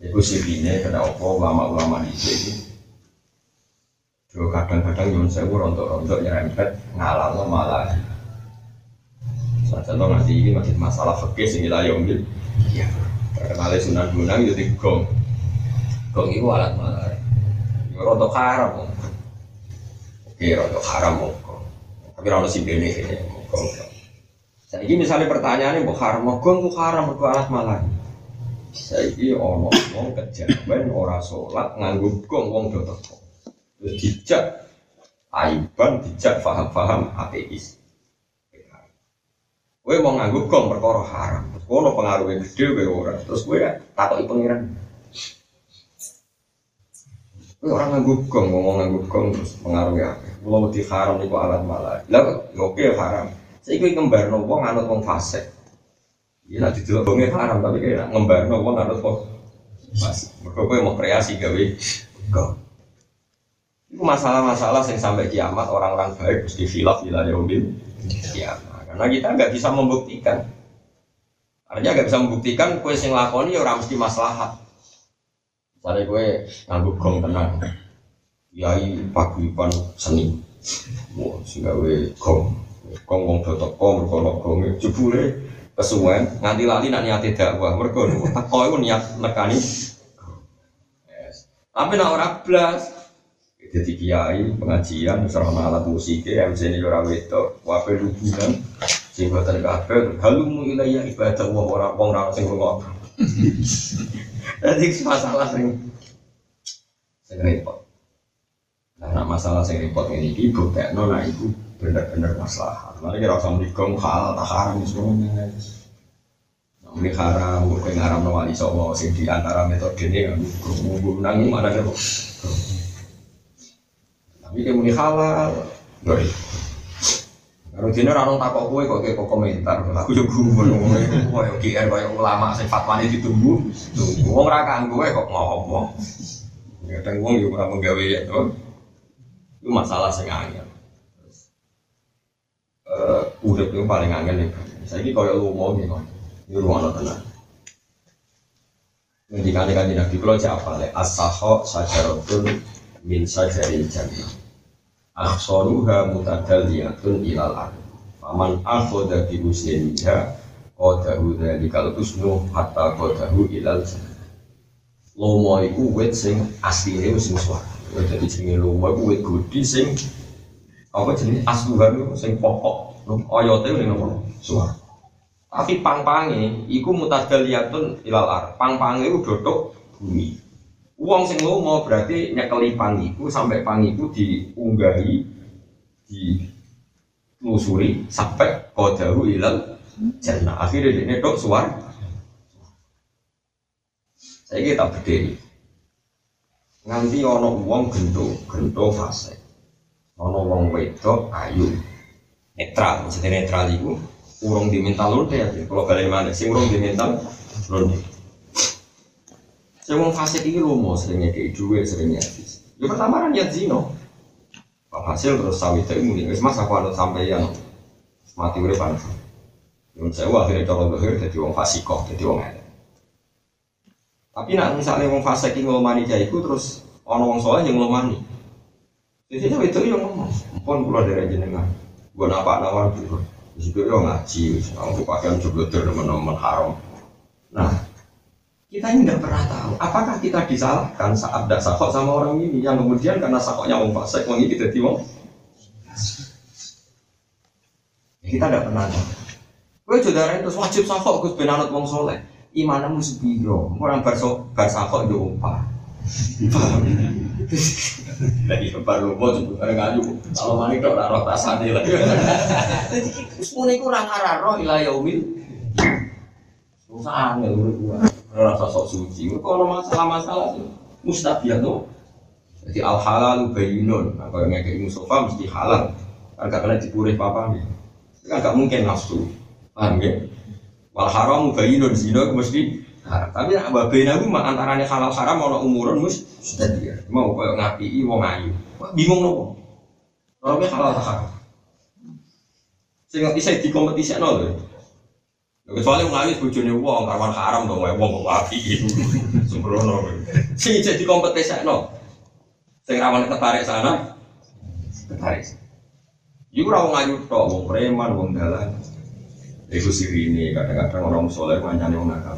Iku sirine kena opo ulama-ulama di sini. kadang-kadang yang saya rontok-rontok nyerempet ngalah malah Nah, contoh ngaji ini masih masalah fakir sing ila yaumil ya terkenal sunan gunung jadi gong. Gong itu alat mana ya roto haram oke roto haram kok tapi roto si bene ini gong. Saya ini misalnya pertanyaannya mau haram gong tuh haram alat malah? Saya ini ono wong kejaban ora sholat nganggu gong wong do teko. Dijak aiban dijak faham-faham ateis Kowe mau nganggo gong perkara haram. Terus kono pengaruhnya gede kowe ora. Terus kowe takoki pangeran. Kowe orang nganggo gong, ngomong nganggo gong terus pengaruhnya apa? Kulo wedi haram niku alat malah. Lah ya oke haram. Saiki kembarno wong anut wong fasik. Iya nanti dulu gonge haram tapi kayak ngembarno wong anut wong fasik. Mergo kowe mau kreasi gawe gong. Itu masalah-masalah yang sampai kiamat orang-orang baik mesti khilaf bila yaumil kiamat. Karena kita nggak bisa membuktikan. Artinya nggak bisa membuktikan kue sing lakoni ya orang mesti maslahat. Misalnya kue nganggu gong tenang, yai paguyuban seni, wah sehingga kue gong, gong gong do teko mergo ana gonge jebule kesuwen nganti lali nak niate dakwah mergo teko niat nekani. Tapi nak ora blas jadi kiai pengajian serana alat musik MC ini orang itu wape lubunan sing boten halumu ilayya ibadah wa ora wong ora sing rungok jadi masalah sing sing repot nah masalah sing repot ini iki buktekno nah iku bener-bener masalah. Mari kira usah mriko hal tak haram semuanya. Ini haram, gue ngaram no wali songo, sing di antara metode ini gue mana nih kok. Tapi kayak muni halal, gak Kalau dina rano takok kue kok kayak komentar, aku juga gue ngomong gue yang GR kayak ulama sing fatwanya ditunggu, tunggu, wong rakan gue kok ngomong. Kadang wong juga ora menggawe ya, itu masalah sing angel. Eh, urip itu paling angel ini kayak lu mau gitu, ini ruang tenang. Ngendikane kanjeng Nabi kula cek apale as-saho sajaratun min sajaril jannah. Akhsaruha mutadalliyatun ilal ard. Faman akhadha bi husniha qadahu dzalikal husnu hatta qadahu ilal. Lomo iku wit sing asline wis sing swarga. Dadi jenenge lomo iku wit gudi sing apa jenenge asluhan iku sing pokok. Oyote ning nopo? Swarga. Tapi pang-pange iku mutadalliyatun ilal ar. Pang-pange iku dodok bumi. Uang sing lomo berarti nyekeli pang iku sampai pang iku diunggahi di telusuri sampai kodahu ilal jannah. Akhirnya dia dok suar. Saya kita berdiri. Nganti ono uang gento, gento fase. Ono wong wedok ayu. Netral, maksudnya netral itu urung diminta lonte ya kalau kalian mana sing urung diminta lonte saya mau fasik ini lomo seringnya kayak dua seringnya habis. Ya pertama kan niat zino. Hasil terus sawit itu mungkin wis mas aku anut sampai yang mati udah panas yang saya akhirnya cara dohir jadi wong fasikoh jadi wong ada tapi nak misalnya wong fasik ini ngomani jaiku terus ono wong soleh yang ngomani jadi itu yang ngomong pun pulau dari jenengan. Gue napa nawar gitu Di situ ya ngaji, aku pakaian jebloter teman-teman haram. Nah, kita ini tidak pernah tahu apakah kita disalahkan saat ada sakok sama orang ini yang kemudian karena sakoknya wong fasik wong ini jadi wong kita tidak pernah tahu gue saudara itu wajib sakok gus benanut wong soleh imanmu sebiro orang berso bersakok yo umpah lagi baru mau sebenarnya ngaju. Kalau mana itu orang roh tasane lah. Jadi semuanya itu orang arah roh ilah yaumil. Susah angel urip. Rasa sok suci. Kalau masalah-masalah mustabiah tuh. Jadi al halal bayinun. Nah, kalau ngekek Mustafa mesti halal. Kan gak kena dipurih apa nih. Kan gak mungkin nafsu. Paham ya? Wal haram bayinun zina mesti haram. Tapi nak babena ku antarane halal haram ana umurun mus sudah dia. Mau koyo ngapiki wong ayu. Bingung nopo? Orangnya halal haram. Sing bisa dikompetisikno lho. Kecuali ayu bojone wong kawan haram dong wae wong apiki. Sembrono. Sing jadi kompetisikno. Sing rawan ketarik sana. Ketarik. Iku ora wong ayu tok, wong preman, wong dalan. Iku sirine kadang-kadang orang soleh ngancani wong nakal.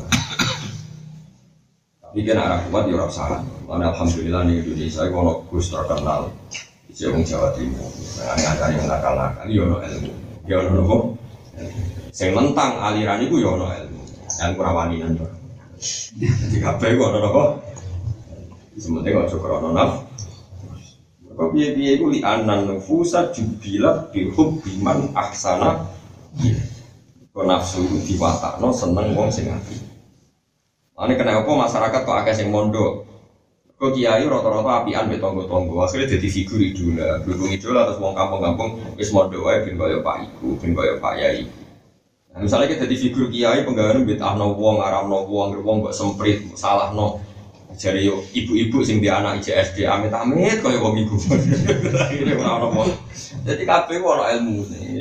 Ini kan arah kuat ya rasa. Karena alhamdulillah di Indonesia kalau Gus terkenal di Jawa Timur. Nah, ada yang nakal-nakal, ya ono ilmu. Ya ono nopo. Sing mentang aliran itu ya ono ilmu. Yang kurawani nanti. Jadi kabeh kok ono nopo. Sementing syukur ono naf. Kok piye-piye iku li anan nufusa jubilat bihub biman ahsana. Kok nafsu diwatakno seneng wong sing apik. Ini kenapa masyarakat kok agak sing mondok? Kok kiai rata-rata apian be tonggo-tonggo, akhirnya jadi figur idola, berhubung idola terus wong kampung-kampung wis mondok wae ben kaya Pak Iku, ben kaya Pak Yai. Nah, misalnya kita jadi figur kiai penggawean betahno wong, aramno wong, wong mbok semprit, salahno. Jadi yo ibu-ibu sing di anak IJSD amit-amit kaya wong iku. Ini ora ono Jadi kabeh ilmu.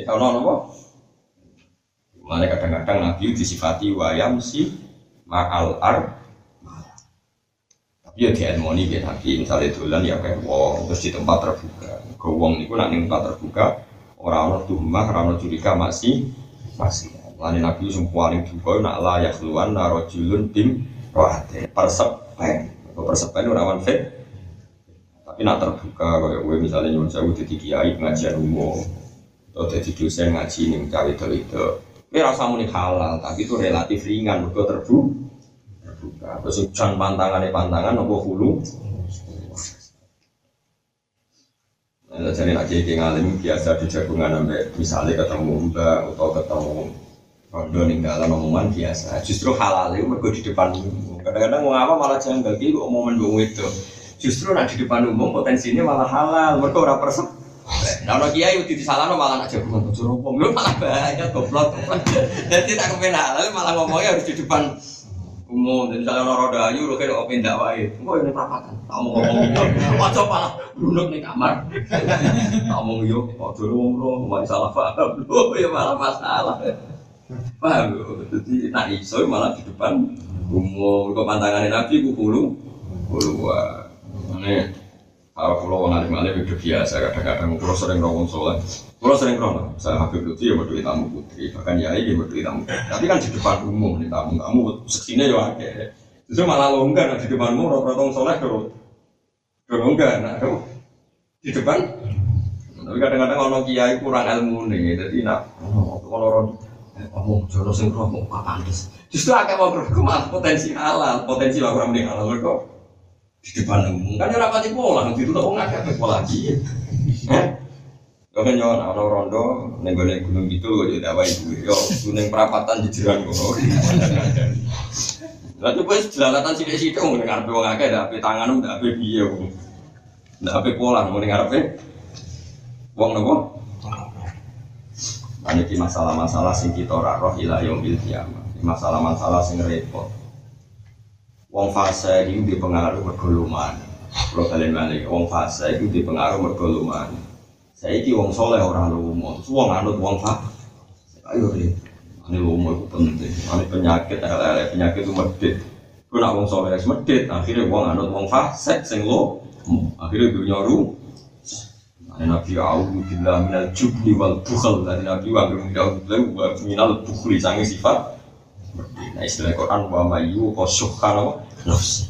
Ono apa? Mulane kadang-kadang Nabi disifati wayam si ma'al ar tapi ya di ilmoni ya tapi misalnya dolan ya kayak wong terus di tempat terbuka ke wong itu nak tempat terbuka orang orang tuhmah orang orang curiga masih masih Lani Nabi yang paling duka nak layak keluar narojulun tim rohate persepen persepen rawan fit? Tapi nak terbuka kayak gue misalnya nyuwun sewu jadi kiai pengajian umum. Atau jadi dosen ngaji nih cawe itu ini rasa muni halal tapi itu relatif ringan mereka terbuka terbuka. Terus hujan pantangan pantangan nopo hulu? Nah, jadi nak kiai ngalim biasa di jagungan sampai misalnya ketemu mbak atau ketemu rondo ninggalan omongan biasa. Justru halal itu mergo di depan umum. Kadang-kadang mau apa malah janggal iki kok momen wong itu. Justru nak di depan umum potensinya malah halal. Mergo ora persep. Nah, ono kiai udah disalahno malah nak jago untuk joropong, lu malah bahaya goblok. Jadi tak kepen halal malah ngomongnya harus di depan umum. Jadi misalnya orang roda ayu, lu kayak open dakwah itu. Kok ini perapatan? Tak mau ngomong. Wajah malah brunduk nih kamar. Tak yuk, kok dulu ngomong, malah salah paham. Lu ya malah masalah. Paham? Jadi nak iso malah di depan umum. Kok pantangannya nabi, ku. Puluh wah. Ini kalau pulau wong alim alim itu biasa kadang-kadang pulau sering rawon soleh, pulau sering krono. Saya Habib Lutfi ya berdua tamu putri, bahkan ya ini berdua tamu. Tapi kan di depan umum nih tamu tamu seksinya ya ada. Justru malah longgar di depan umum rotong soleh terus longgar, nah di depan. Tapi kadang-kadang orang kiai kurang ilmu nih, jadi nak kalau ngomong jono sing roh mau pantes. Justru akeh mau malah potensi halal, potensi lah orang mending halal kok di depan umum kan ya rapati pola nanti itu agak apa pola lagi. Eh? Kau kan nyawa orang rondo nenggone gunung itu jadi apa itu yo gunung perapatan jiran kono Lalu pas jelalatan sih sih tuh mendengar apa wong akeh ada apa tangan apa biye ada apa pola mendengar apa wong nopo Ini masalah-masalah sing kita ora roh ila yaumil kiamah. Masalah-masalah sing repot. Wong fase itu di pengaruh mergoluman. Kalau kalian balik, wong fase itu di pengaruh mergoluman. Saya ini wong soleh orang lumo, terus wong anut wong fase. Ayo deh, ini lumo itu penting. Ini penyakit, lele penyakit itu medit. Kau nak wong soleh medit, akhirnya wong anut wong fase, sing lo, akhirnya dunia ru. Nah, Nabi A'udhu Billah minal jubli wal bukhal Dari Nabi Wa'udhu Billah minal bukhli Sangi sifat Nah istilah Quran wa mayu kosuhkan apa? Nafsi.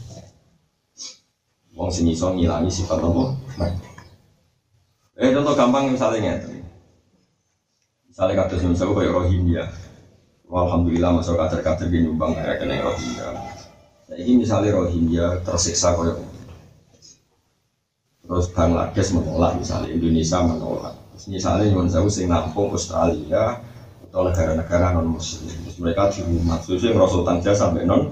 Wong sing iso ngilangi sifat apa? Eh contoh gampang misalnya ngeten. Misalnya kata misalnya kayak Rohingya. Alhamdulillah masuk kader-kader di nyumbang kayak kena Rohingya. Nah, ini misalnya Rohingya tersiksa kayak terus Bangladesh menolak misalnya Indonesia menolak. Misalnya nyuwun sewu sing nampung Australia, atau negara-negara non muslim mereka di rumah terus yang rasul tangja sampai non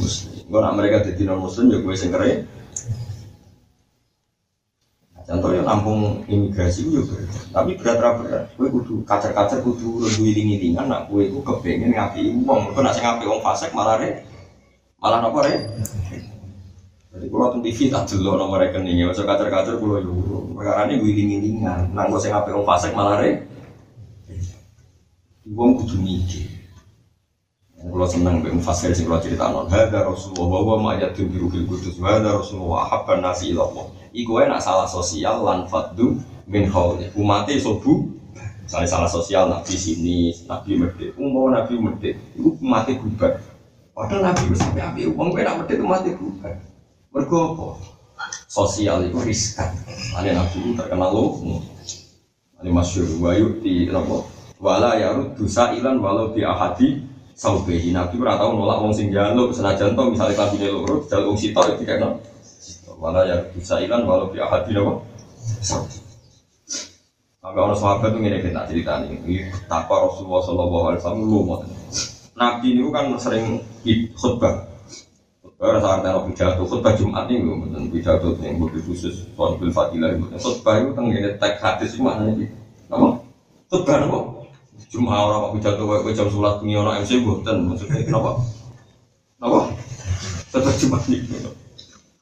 muslim kalau mereka jadi non muslim ya gue sing keren. Contohnya tampung imigrasi itu juga tapi berat berat gue kudu kacer kacer kudu lebih iling ilingan nak gue gue kepengen ngapi uang gue nasi ngapi uang fasek malah re malah nopo re jadi kalau nonton TV tak dulu nomor rekeningnya masuk kacer kacer gue yuru perkara ini gue iling ilingan nak gue sing ngapi uang fasek malah re Wong kudu mikir. Kalau senang be mufasir sing kalau cerita non, ada Rasulullah wa ma yatim biru bil kudus, ada Rasulullah habban nasi ilallah. Iku nak salah sosial lan faddu min khawli. Umate sobu, misalnya salah sosial nabi sini, nabi medit, umum nabi medit, itu mati bubar. Padahal nabi sampai api, uang gue nak medit mati bubar. Mergo? Sosial itu riskan. Ada nabi itu terkenal loh. Ada masyur wayu di apa? wala ya dosa ilan walau di ahadi saubehi. Nabi ora tau nolak wong sing jaluk. Senajan to misale kabine loro jaluk wong sitok iki kan wala ya dosa ilan walau di ahadi napa Sampai orang sahabat itu ngene kita cerita nih, betapa Rasulullah Shallallahu Alaihi Wasallam lu Nabi ini kan sering khutbah, khutbah rasa artinya pidato, khutbah Jumat gue, dan pidato yang lebih khusus, soal bil fadilah, khutbah itu tentang teks hadis mana nih, apa? Khutbah apa? Cuma orang kok pidato kayak jam sholat ini orang MC buatan maksudnya kenapa? Kenapa? Tetap cuma nih.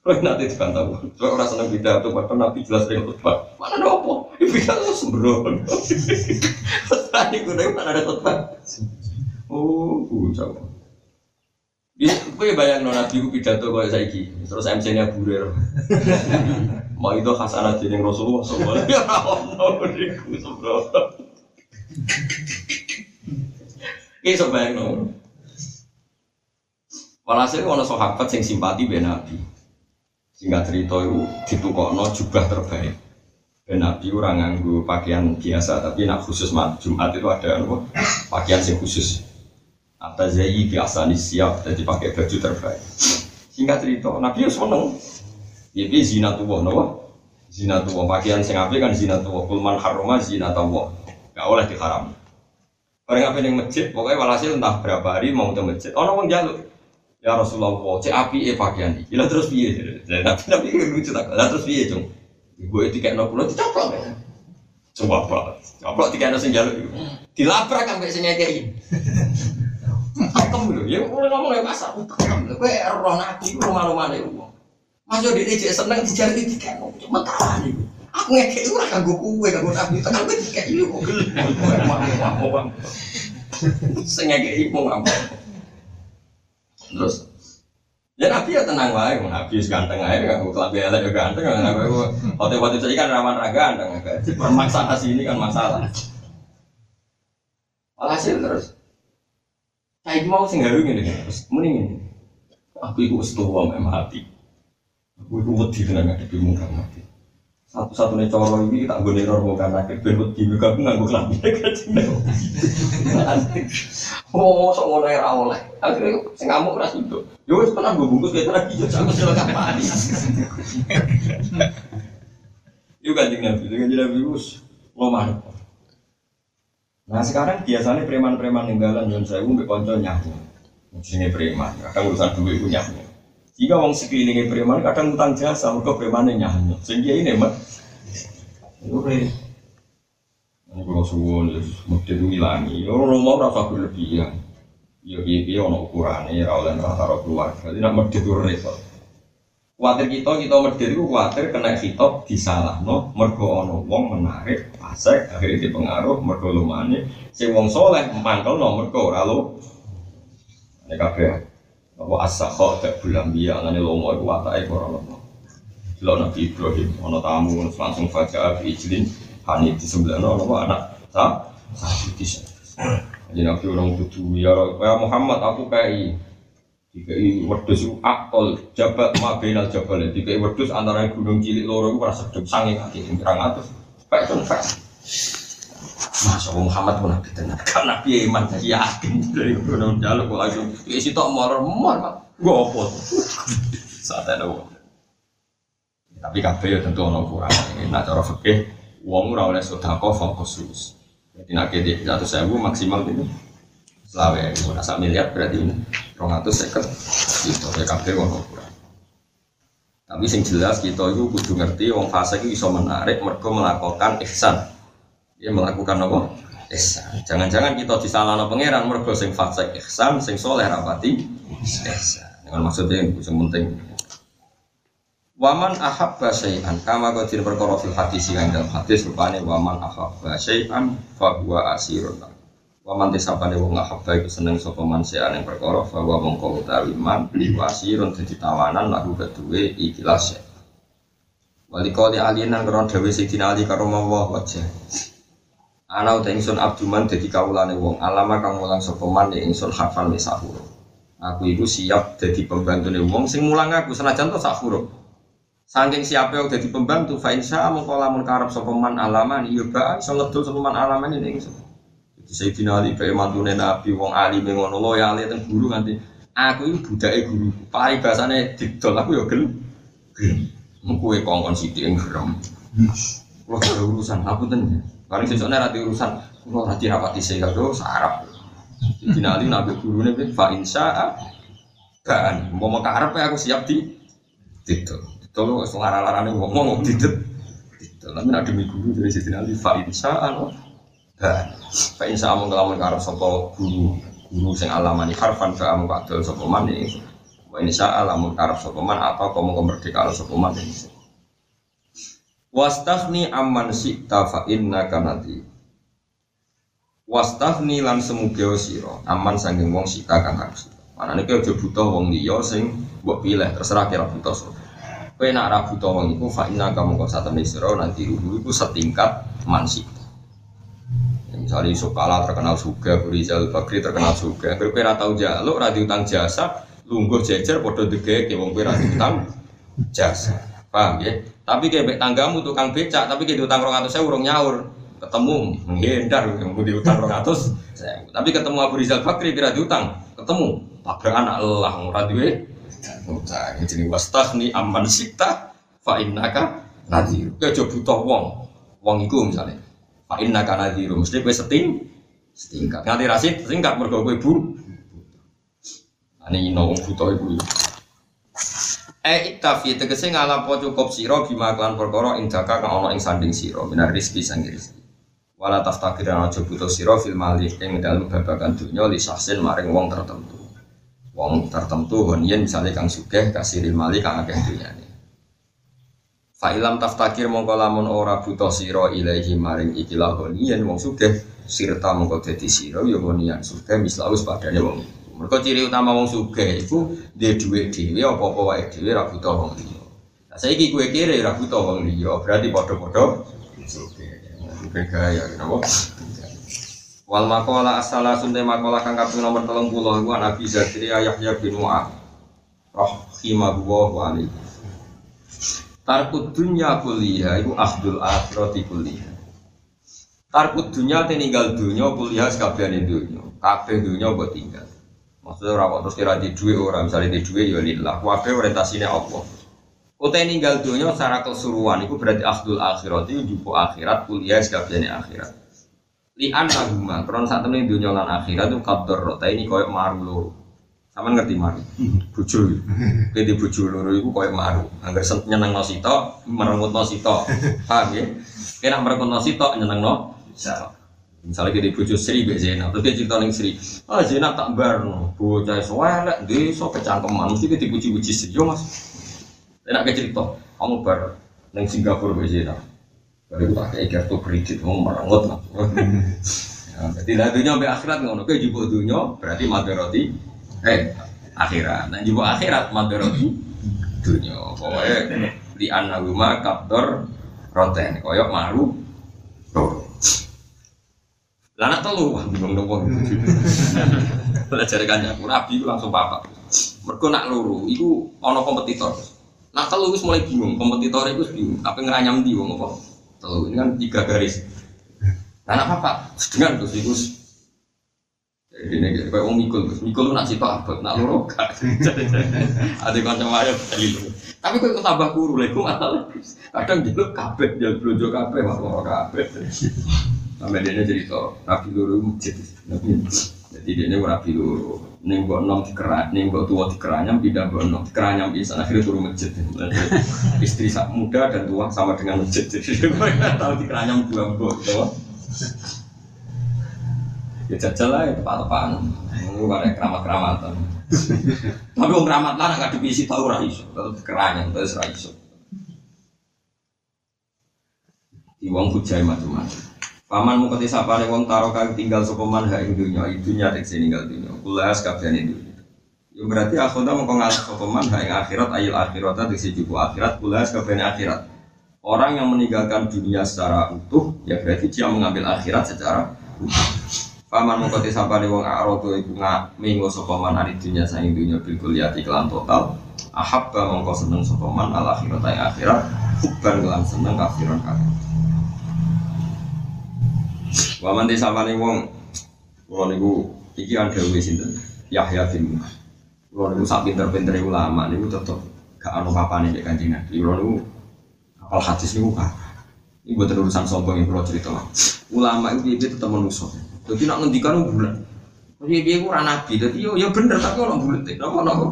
Kalau nanti dibantah, soalnya orang seneng pidato, bahkan Nabi jelas dengan khutbah. Mana ada apa? Pidato sembrono. Tadi gue mana ada khutbah? Oh, bocah. Ya, gue bayang no nabi gue pidato kayak saiki, terus MC-nya burir. Mau itu hasanah jadi Rasulullah semua. Ya Allah, niku sembrono. Ini sebayang no. Walhasil ono sahabat sing simpati be Nabi. Singkat cerita itu ditukokno jubah terbaik. Ben Nabi orang nganggu pakaian biasa, tapi nak khusus Jumat itu ada apa? Pakaian sing khusus. Atas zayi biasa siap, jadi pakai baju terbaik. Singkat cerita, Nabi itu seneng. Jadi zina tuh, nopo? Zina tuh, pakaian sing api kan zina tuh. Kulman haroma zina tuh gak oleh diharam. Bareng apa ning masjid, pokoknya walhasil entah berapa hari mau ke masjid. Ono wong jaluk. Ya Rasulullah, cek api e pakaian iki. Lah terus piye? Lah tapi lucu tak. Lah terus piye, Cung? Itu kayak nopo ya. Coba apa? Caplok tiga nasi jaluk. Dilabrak sampai sini Pakem lho, ya mulai ngomong ya pasar, pakem lho. Kowe roh nabi, rumah-rumah nih uang. Masuk di DJ seneng dijari tiga nopo, cuma tahan itu. Aku ngekek itu lah kanggo kue, kanggo nabi, tekan gue tiga ini kok gelem. Mau bang, Sing ngekek itu mau Terus Ya Nabi ya tenang wae, Nabi ganteng aja, nggak mau kelambi elek juga ganteng, nggak nabi waktu waktu itu kan rawan raga ganteng, permasalahan sini kan masalah. Alhasil terus, saya mau sing gawe ngene terus mending Aku iku wis tuwa mek mati. Aku iku wedi tenan ngadepi muka mati. Satu-satunya coro ini tak gue neror mau karena ben wedi muka aku nganggo klambi kacang. Oh, sok ngono ora oleh. Akhirnya sing ngamuk ora sido. Yo wis tenang gue bungkus kayak lagi yo aku sila kapani. Yo kanjeng Nabi, kanjeng Nabi wis ngomong. Nah sekarang biasanya preman-preman ninggalan yang saya mbek konco nyahu. Sini preman, kadang urusan duit itu nyahu. Jika wong sekelilingnya preman kadang utang jasa, mereka preman nyahu. Sehingga ini pre. Ini kalau suwon, mesti itu hilangi. Orang mau rasa berlebihan. Ya iya ono ukurannya, ya oleh rata keluarga. Nak mesti itu repot. Kuatir kita, kita medit itu kuatir kena hitop disalah no, mergo ono wong menarik, pasek, akhirnya dipengaruh, mergo lumane, si wong soleh, mangkel no, mergo ralo, ini kabeh, apa asakho, tak bulan biya, ngane lomo, itu watai korang lomo. Lo Nabi Ibrahim, ono tamu, langsung fajar, ijlin, hani di sebelah no, apa anak, sah, sah, bisa. Jadi Nabi orang tutu, ya Muhammad, aku kayak Dikai wedus itu akol jabat mabinal jabal. Dikai wedus antara gunung cilik loro itu rasa sedem sange kaki yang terang atas Pak itu pak Masya Allah Muhammad pun nabi tenar Kan nabi iman yakin dari gunung jaluk kok langsung isi tak mor mor pak. Apa Saat ada Tapi kabeh ya tentu ono kurang Nah cara fikih Uang ora oleh sodako fokus. Jadi kedik satu sewu maksimal ini selawe itu rasa miliar berarti ini atau seket itu ya kafe wong kurang. Tapi sing jelas kita itu kudu ngerti wong fase itu bisa menarik mereka melakukan ihsan. Dia melakukan apa? Ihsan. Jangan-jangan kita disalahkan pangeran mereka sing fase ihsan sing soleh rapati ihsan. Dengan maksudnya yang penting. Waman ahabba syai'an. Kama qadir perkara fil hadis yang dalam hadis rupane waman ahabba syai'an fa huwa Waman tisapane wong ahabba iku seneng sapa man yang perkara bahwa mongko utawi man liwasirun dadi tawanan lagu keduwe ikhlas. Wali kali alinan karo dhewe Sidina Ali karo mawa wajah. Ana uta ingsun abduman dadi kawulane wong alama kang mulang sapa man ya ingsun hafal misahur. Aku itu siap dadi pembantune wong sing mulang aku senajan to sak huruf. Saking siapa yang jadi pembantu, fa insya mengko lamun karep sapa man alaman iya ba iso ngedol sapa man alaman ini ingsun. Sayyidina Ali bae mantune Nabi wong alim ngono loyale teng guru nganti aku iki budake guru. Pari bahasane didol aku ya gelem. Gelem. Kowe kongkon sithik ngerem. Kulo ada urusan aku ten. Paling sesuk nek ati urusan kulo ora dirapati sing karo sarap. Sayyidina Ali nabi gurune fa insya kan mau makarep aku siap di didol. Didol wis lara-larane ngomong didol. Didol. Tapi nek demi guru dari Sayyidina Ali fa insya Allah dan Fa insya Allah ngelamun karo sopo guru guru sing alamani harfan fa amu kadol sopo man ini. Wa insya Allah mun karo sopo man atau kamu kemerdeka sopo man ini. Wastafni amman syi'ta fa inna kanati. Wastafni lan semugeo siro aman sanging wong sita kang harus. Mana nih kau butuh wong liya sing buat pilih terserah kira butuh so. Kau nak ra butuh wong iku fa inna kamu kau satu sira nanti ruhu iku setingkat man sita. Misalnya Yusuf Kala terkenal juga, Rizal Bakri terkenal juga. Kalau kira tahu jaluk, radio utang jasa, lungguh jejer, podo dege, kayak wong kira utang jasa. Paham ya? Tapi kayak tanggamu tukang becak, tapi kayak utang rong saya urung nyaur. Ketemu, menghindar, yang diutang atus. Tapi ketemu Abu Rizal Bakri, kira diutang. Ketemu, tabrak anak lelah, radio utang. Jadi wastah nih aman sikta, fa innaka nadir. Kayak butuh wong, wong iku misalnya Pak Inna karena diru, mesti gue seting, setingkat. Nganti rasid setingkat mergo kowe bu. Ane ino wong buta iku. Eh iktafi tegese ngalapo cukup sira bima klan perkara ing jaka kang ana ing sanding sira minar rezeki sang rezeki. Wala taftakir aja butuh sira fil mali ing dalem babagan dunya li sahsin maring wong tertentu. Wong tertentu honien misalnya kang sugih kasiril mali kang akeh dunyane. Fa ilam taftakir mongko lamun ora butuh sira ilahi maring ikilah honien wong sugih sirta mongko dadi sira ya honian sugih mislaus padane wong. Mergo ciri utama wong sugih iku duwe dhuwit dhewe apa-apa wae dhewe ra butuh wong liya. Lah saiki kowe kere ra butuh wong liya, berarti padha-padha sugih. Mungkin gaya kenapa? Wal makola asala sunte makola kang kaping nomor 30 iku Nabi Zakaria Yahya bin Mu'ad. Rahimahullah wa alaihi. Tarkud dunya kuliah iku akhdul akhirati kuliah. Tarkud dunya te ninggal dunya kuliah sekabehane dunya. Kabeh dunya mbok tinggal. Maksudnya ora kok terus kira di duwe ora misalnya di duwe ya lillah. Kabeh orientasine Allah. Utai ninggal dunya secara keseluruhan itu berarti akhdul akhirat itu jupo akhirat kuliah sekabehane akhirat. Li anahuma kron saat temen dunya lan akhirat itu kador rota ini koyo maru. Sama ngerti maru? Bojo. Kowe di bojo loro iku koyo maru. Angger nyenengno sitok, merengutno sitok. Paham ya? Kena merengutno sitok nyenengno sitok. Misalnya kita bojo Sri Mbak Zainab, terus dia cerita ning Sri, ah Zainab tak barno, bocah soalek, desa kecangkeman, mesti kita puji-puji Sri, yo mas. Enak ke cerita, kamu bar neng Singapura Mbak Zainab. Baru itu kayak kartu kredit, mau merengut lah. Ya, Jadi lah dunia sampai akhirat ngono, kayak jubuk dunia berarti madaroti, eh akhirat. Nah jubuk akhirat madaroti dunia. Pokoknya di anaguma kaptor roten, koyok maru, tuh. Lah nak telu, wah bingung dong wong. Belajar kanjeng Nabi iku langsung papat. Mergo nak loro iku ana kompetitor. Nak telu wis mulai bingung, kompetitor iku wis bingung. Apa ngeranyam di wong apa? Telu ini kan tiga garis. Nah, nak papat dengan terus iku ini kayak om mikul, mikul nak sitok abot, nak loro gak. Ada kanca wae dalil. Tapi kok tambah kuru iku masalah. Kadang jeluk kabeh, jel blojo kabeh, wah loro kabeh. Sampai dia cerita, Nabi Loro masjid. Nabi, jadi dia ini Nabi Loro. Neng buat nom dikerak, neng buat tua dikeranyam, tidak buat nom dikeranyam bisa akhirnya turun masjid. Istri sak muda dan tua sama dengan masjid. Jadi tahu dikeranyam dua buat, Ya jajal lah, tepat-tepatan. Ini ada keramat-keramatan. Tapi orang keramat lah nggak dipisi tahu raiso, kalau dikeranyam terus raiso. Di wong hujai macam-macam. Paman mukati sapane wong taro kang tinggal sopeman ha ing dunya, dunya tekse ninggal dunya. Kulas kabehane dunya. Ya berarti akhirnya mengko ngalah sopeman ha ing akhirat ayil akhirat tekse jubu akhirat kulas kabehane akhirat. Orang yang meninggalkan dunia secara utuh, ya berarti dia mengambil akhirat secara utuh. Paman mukati sapane wong arodo iku ngak minggu sopeman ari dunya saing dunya bil kuliati kelan total. Ahabba mongko seneng sopeman al akhirat ayil akhirat. Hubban kelan seneng kafiran kafir. Waman desa paling wong Kulo niku iki kan dawuhe sinten Yahya bin Mu'adz. Kulo niku sak pinter-pinter ulama niku tetep gak ono papane nek Kanjeng Nabi. Kulo niku apal hadis niku kan. Ini buat urusan sombong yang kulo cerita. Ulama itu dia tetap manusia. Jadi nak ngendikan bulan. Jadi dia kurang nabi. Jadi yo ya bener tapi orang bulat. Napa napa.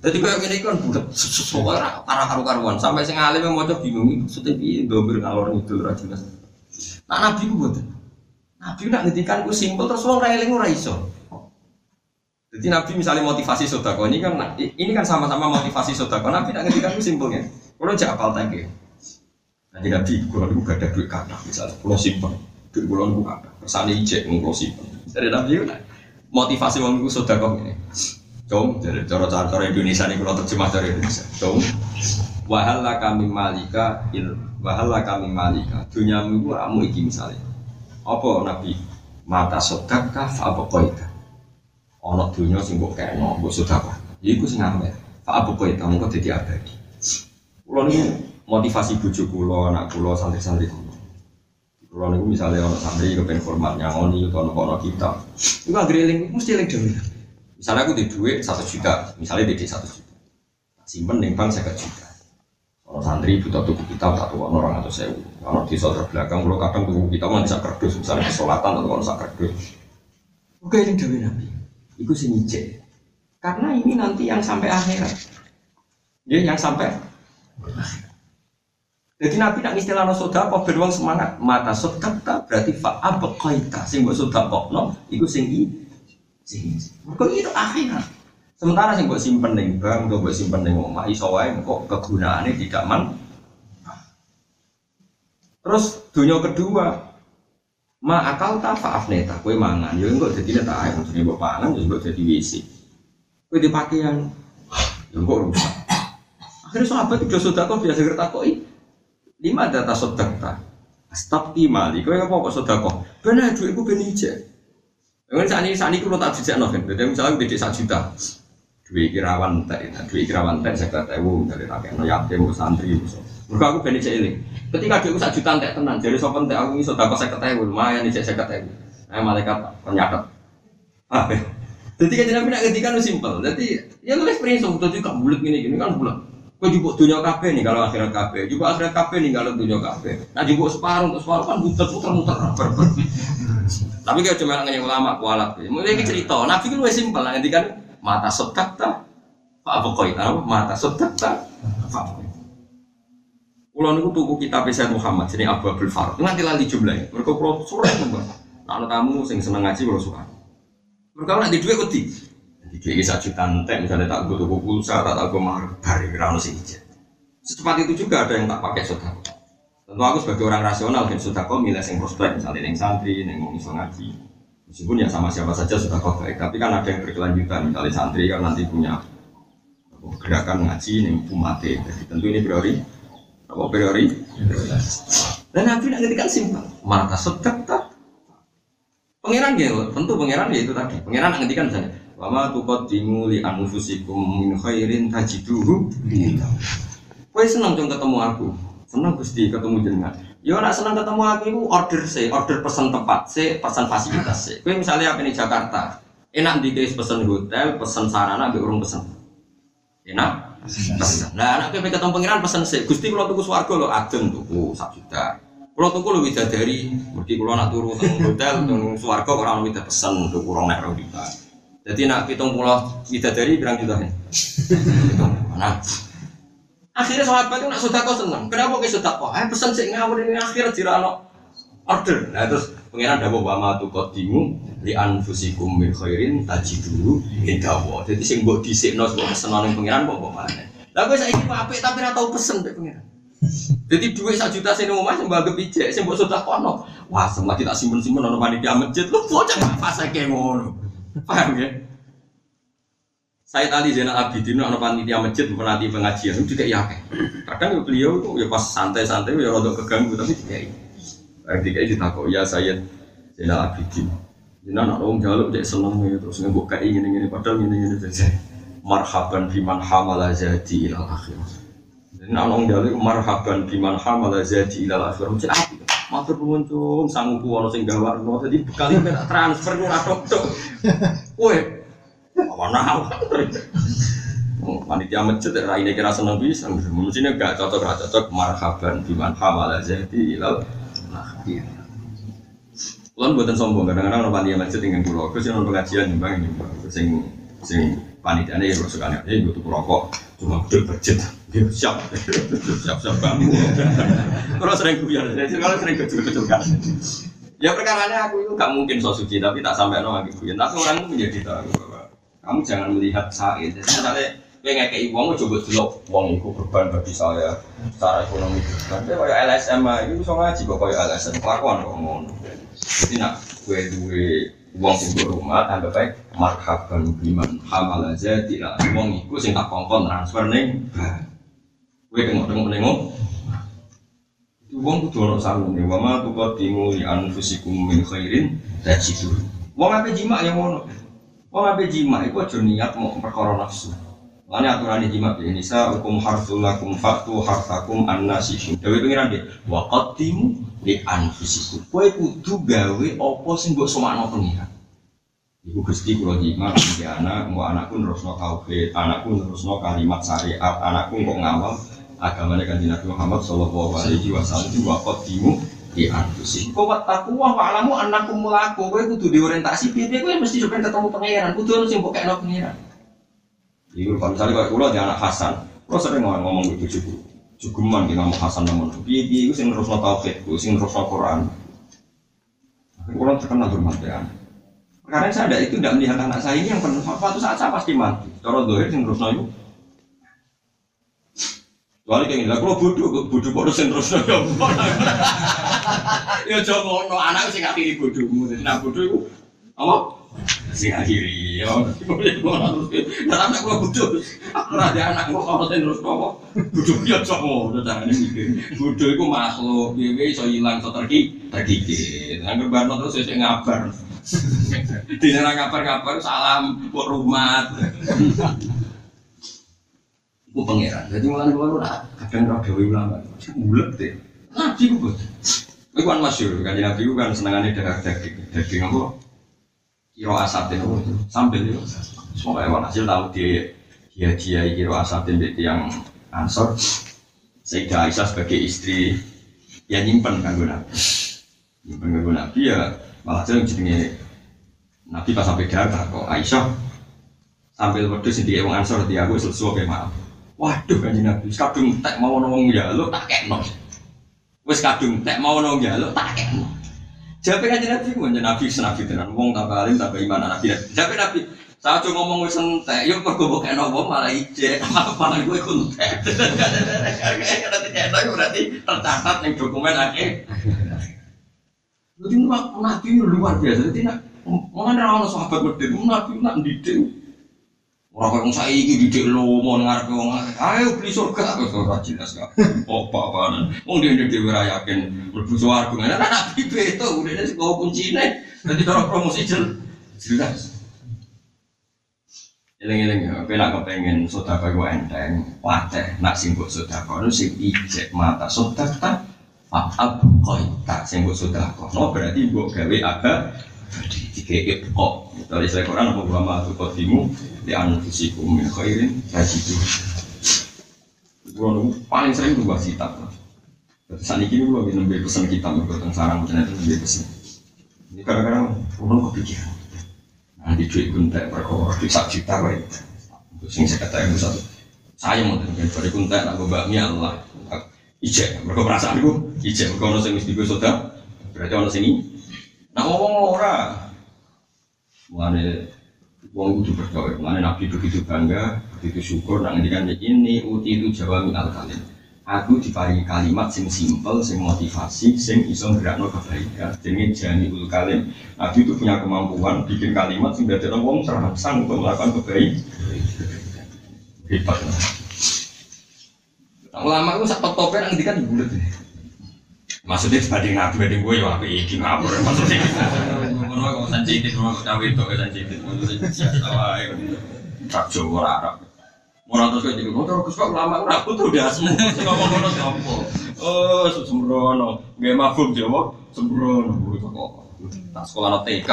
Jadi kayak gini kan bulat. Soalnya para karu-karuan sampai sing alim yang mau bingung itu maksudnya piye dobir ngalor itu ora jelas. Nah nabi ku buat. Nabi nak ngendikan ku simpel terus ra eling ora iso. Jadi Nabi misalnya motivasi sodako ini kan ini kan sama-sama motivasi sodako. Nabi nak ngendikan ku simpelnya. Kalau jak apal tangke. Nanti Nabi niku gak ada duit kata misalnya. Kalau simpen duit kalau niku kata. Ijek kalau simpen. Dari Nabi ku motivasi wong niku sodako ini. Cung, jadi cara-cara Indonesia nih kalau terjemah dari Indonesia. Cung, wahala kami malika il wahala kami malika. Dunyamu itu ramu iki misalnya apa nabi? Mata sodaka fa apa koita ono dunya sing mbok kena mbok sodaka iku sing ngamet fa apa koita mengko dadi abadi. Kula niku motivasi bojo kula anak kula santri-santri. kula kula niku misalnya ono santri kepen format nyangoni utawa ono kita iku anggere eling mesti eling dhewe misalnya aku di duit satu juta misalnya di satu juta simpen ning bank saya juta Kalau santri butuh tuku kitab tak tuh orang atau sewu. Kalau di saudara belakang kalau kadang tuku kitab mana bisa kerdus misalnya kesolatan atau kalau bisa kerdus. Oke ini dewi nabi. Iku sih Karena ini nanti yang sampai akhirat. Ya yang sampai Jadi Nabi nak istilah no soda kok beruang semangat mata soda berarti fa abqaita sing mbok soda kok no iku sing i sing itu akhirat. Sementara sing buat simpen ning bank, buat simpen ning omah iso wae kok kegunaannya tidak man. Terus dunia kedua, ma akal ta faaf neta, kue mangan, ya enggak jadi neta air, maksudnya buat pangan, ya enggak jadi wisi. Kue di pakaian, ya enggak rusak. Akhirnya sahabat itu sudah kok biasa kerta koi, lima data sodak ta, stop mali, kue apa kok sodak kok, benar duit ibu benije. Mungkin saat ini saat ini kalau tak dijak kan, jadi misalnya di satu juta, duit kirawan teh, nah, duit kirawan teh saya kata ibu dari rakyat no yatim ke santri musuh. Mereka aku beli cilik. Ketika duitku sak juta teh tenan, jadi sopan teh aku iso dapat saya kata ibu, lumayan nih saya kata ibu. Nah malaikat penyakat. Ah, jadi kan nabi nak ketika simpel. Jadi ya lu experience jadi kan bulat gini gini kan bulat. Kau juga dunia kafe nih kalau akhirat kafe, juga akhirat kafe nih kalau dunia kafe. Nah juga separuh untuk separuh kan muter muter muter Tapi kalau cuma nanya ulama kualat, mulai cerita. Nabi kan lebih simpel, nanti kan mata setak tak Pak Bukhari tahu mata setak tak Pak Kulo niku tuku kitab Sayyid Muhammad jadi Abu Abdul Farad. Nganti lali jumlahnya. Mereka kulo sore nembak. Nah, tamu sing seneng ngaji kulo suka. Mereka nak di duit wedi. Di duit iki juta entek misalnya tak gue tuku pulsa, tak tak gue bari ora ono sing Secepat itu juga ada yang tak pakai sedekah. Tentu aku sebagai orang rasional dan sudah kok milih sing prospek misalnya neng santri, neng mau ngaji. Meskipun ya sama siapa saja sudah kok baik, tapi kan ada yang berkelanjutan. Misalnya santri kan nanti punya gerakan ngaji nih umate. Jadi tentu ini priori apa priori? Dan Nabi nak kan simpel. Mata sedek tak. Pangeran ya, tentu pangeran ya itu tadi. Pangeran nanti kan misalnya, Wama tukot dimuli anufusikum min khairin tajiduhu. Kue senang dong ketemu aku, senang gusti ketemu jenengan. Yo nak senang ketemu aku itu order sih, order pesan tempat sih, pesan fasilitas sih. Kue misalnya apa di Jakarta, enak di guys pesan hotel, pesan sarana, ambil urung pesan. Enak? Pesan. Nah, anak kue ketemu pangeran pesan sih. Gusti kalau tuku swargo lo adem tuku sak juta. Kalau tuku lo bisa dari, berarti kalau nak turu teng hotel, teng swargo orang bisa pesan untuk kurang naik juta. Jadi nak hitung pulau bisa dari berang juta nih. Nah, Akhirnya sahabat itu nak kau seneng. Kenapa kita kau? Eh pesan sih ngawur ini akhir jirano order. Nah terus pengiran ada bawa matu kodimu di anfusikum min khairin tajidu indawa. Jadi sing mbok dhisikno sebab pesen nang pengiran kok kok mana? Lah gue saiki apik tapi ora tau pesen mbek pengiran. Jadi duit satu juta sini rumah sih pijak, sih buat sudah kono. Wah, semua kita simpen simpen nono panitia masjid, lu bocah apa saya kayak paham ya? Saya tadi Zainal Abidin, anak panitia masjid, penanti pengajian, itu juga yakin. Kadang beliau itu ya pas santai-santai, ya rada keganggu, tapi juga ini. Berarti kayak ditakut, ya saya Zainal Abidin. Jadi anak orang jaluk dia seneng ya, terus ngebuk kayak ini ini padahal ini ini saja. Marhaban biman hamala jadi ilal akhir. Jadi anak orang jaluk marhaban biman hamala jadi ilal akhir. Jadi apa? Matur nuwun cung, sanggup ono sing gawarno. Jadi bekali transfer ora tok-tok. Woi, Mana Panitia masjid ya ini kira seneng bisa, mestinya gak cocok gak cocok marhaban biman hamala jadi ilal. Kulon buatan sombong kadang-kadang orang panitia masjid dengan pulau, sih nonton pengajian nyumbang nyumbang, sing sing panitia ini ya suka nih, ini butuh rokok, cuma gede budget, dia siap, siap siap banget. Kalau sering guyon, kalau sering kecil-kecil kan. Ya perkara aku itu gak mungkin so suci, tapi tak sampai nong lagi guyon, tapi orang itu menjadi tahu kamu jangan melihat saya. Jadi misalnya kayak uang, coba dulu uang itu berban bagi saya secara ekonomi. Tapi kayak LSM itu bisa ngaji kok kayak LSM. Kelakuan kok ngono. Jadi nak gue duwe uang sing rumah, anggap baik marhaban biman hamal aja tidak uang itu sing tak kongkon transfer neng. Gue tengok-tengok nengok. Uang kudu ono sarune, wa ma tuqaddimu li anfusikum min khairin tajidu. Wong ape jima yang ngono. Wong ape jima iku aja niat mau perkara nafsu. Lani aturan jima bi nisa hukum harsul lakum faktu hartakum annasihin. Dewe pengiran dia wa li anfusikum. Kowe kudu gawe apa sing mbok somakno pengiran. Ibu Gusti kula jima iki anak, mbok anakku nerusno tauhid, anakku nerusno kalimat syariat, anakku kok ngawal agamanya kan Nabi Muhammad Shallallahu Alaihi Wasallam itu wakot dimu di anfusi. Kau wat takwa wa alamu anakku mulaku. Kau kudu diorientasi. Biar kau mesti coba ketemu pangeran. Kudu harus yang bukan pangeran. Iku kalau misalnya kayak kulo di anak Hasan, kulo sering ngomong ngomong gitu cukup. Kita ngomong Hasan namun. Piye piye itu sing terus no tauhid, sing terus no Quran. Kulo terkenal hormat ya. Karena saya ada itu tidak melihat anak saya ini yang penuh suatu saat saya pasti mati. Cara dohir sing terus itu. Soalnya kayak gini, kalau bodoh, bodoh kok terus terus no ya. Ya jangan ngono anak sing ngatiri bodohmu. Jadi nak bodoh itu apa? Sing akhiri ya. Nah, anak gua bodoh. Ora ada anak kok kalau sing terus apa? Bodoh ya cowok, udah carane mikir. Bodoh iku makhluk, piye iso ilang iso terki, terkikir. Angger barno terus wis ngabar. Dina ngabar-ngabar salam kok rumah. Ku pangeran. Jadi mulai keluar nak kadang roh dewi ulama. Bulat deh. Nabi ku buat. Iku kan masyur kan Nabi ku kan senengane darah daging. Daging apa? Kiro asatin? Sambil itu. Semoga emang hasil tahu dia dia dia kiro asatin yang ansor. Sayyidah Aisyah sebagai istri ya nyimpen kan gue Nabi. Nyimpen gue Nabi ya malah jadi jenenge Nabi pas sampai darah kok Aisyah sambil wedhus di wong ansor di aku sesuatu kayak maaf. Waduh kan Nabi, kadung tek mau nong jaluk tak kekno. Wis kadung tek mau nong jaluk tak kekno. Jape kan Nabi ku Nabi senabi tenan wong tambah alim tambah iman Nabi. Jape Nabi saya cuma ngomong wis entek, yo mergo mbok kekno wong malah ijek, malah gue ku entek. Berarti kekno berarti tercatat ning dokumen akeh. Jadi Nabi luar biasa. Jadi nak mengenai orang sahabat berdiri, Nabi nak didik Orang kayak saya ini didik lo mau ngarep wong ayo beli surga wis ora jelas gak. Apa apaan. Wong dia dia ora yakin mlebu swarga. Nah nabi beto udah sing bawa kuncine. Dadi cara promosi jelas. Eling-eling ya, nak kepengen sedekah ku enteng, wateh nak sing mbok sedekah nu sing ijek mata sedekah Fa'ab qaita sing mbok sedekah. No berarti mbok gawe aga dikekep kok. Dari saya Quran apa wa ma tuqaddimu di anfusikum min khairin tajidu. Gua paling sering bahas kitab. Saat ini gue lagi nambah pesan kitab, tentang sarang macam itu nambah pesan. Ini kadang-kadang gue kepikiran. Nanti duit gue tak perkara di sak juta gue. Sing saya katakan satu. Saya mau dengan dari kuntek, aku bakmi Allah. Ijek, mereka perasaan gue. Ijek, mereka orang sing mesti gue. Berarti orang sini. Nah ngomong orang. Mulane wong itu berdoa, mulane Nabi begitu bangga, begitu syukur, nak ngendikan ini uti itu jawami al kalim. Aku diparingi kalimat sing simpel, sing motivasi, sing iso gerakno kebaikan. Jenenge jani ul kalim. Nabi itu punya kemampuan bikin kalimat sing dadekno wong terangsang untuk melakukan kebaikan. Hebat. Nah, ulama itu sak top-topnya ngendikan bulat. Maksudnya dibanding nabi banding gue ya apa iki ngapur maksudnya. Ngono kok sensitif ngono cawe itu ya sensitif ngono biasa wae. Tak Jawa Arab. Ora terus kok jadi ngono Gus kok ulama ora butuh dasmu. Sing ngomong ngono sapa? Oh, sembrono. Nggih mafhum Jawa sembrono kok. Tak sekolah TK.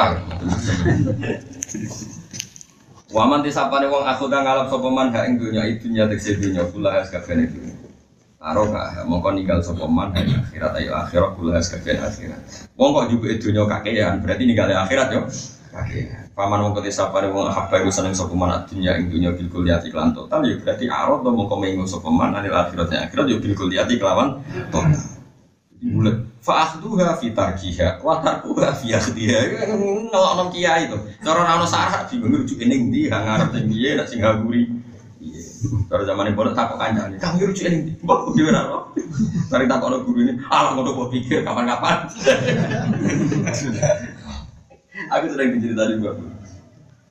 Waman disapane wong aku ngalap sapa man hak ing dunya itu nyate dunya kula has kabeh dunya. Aroka, mongko ninggal sapa man akhirat ayo akhirat kula kabeh akhirat. Wong kok jubuke dunya kakean, berarti ninggal akhirat yo. Kakean. Paman mongko disapane wong habba iku seneng sapa man dunya ing dunya bil kelan total yo berarti arot to mongko mengo sapa man anil akhirat akhirat yo bil kuliati kelawan total. Bulat fa'akhduha fi tarkiha wa tarkuha fi akhdiha nolak kiai itu cara ana sarah bingung rujuk ning ndi hang arep sing piye nak sing gaguri cara zaman pondok takok kancane kamu rujuk ning ndi mbok dhewe ora Mari takok guru ini alah ngono kok pikir kapan-kapan aku sedang dicerita di mbak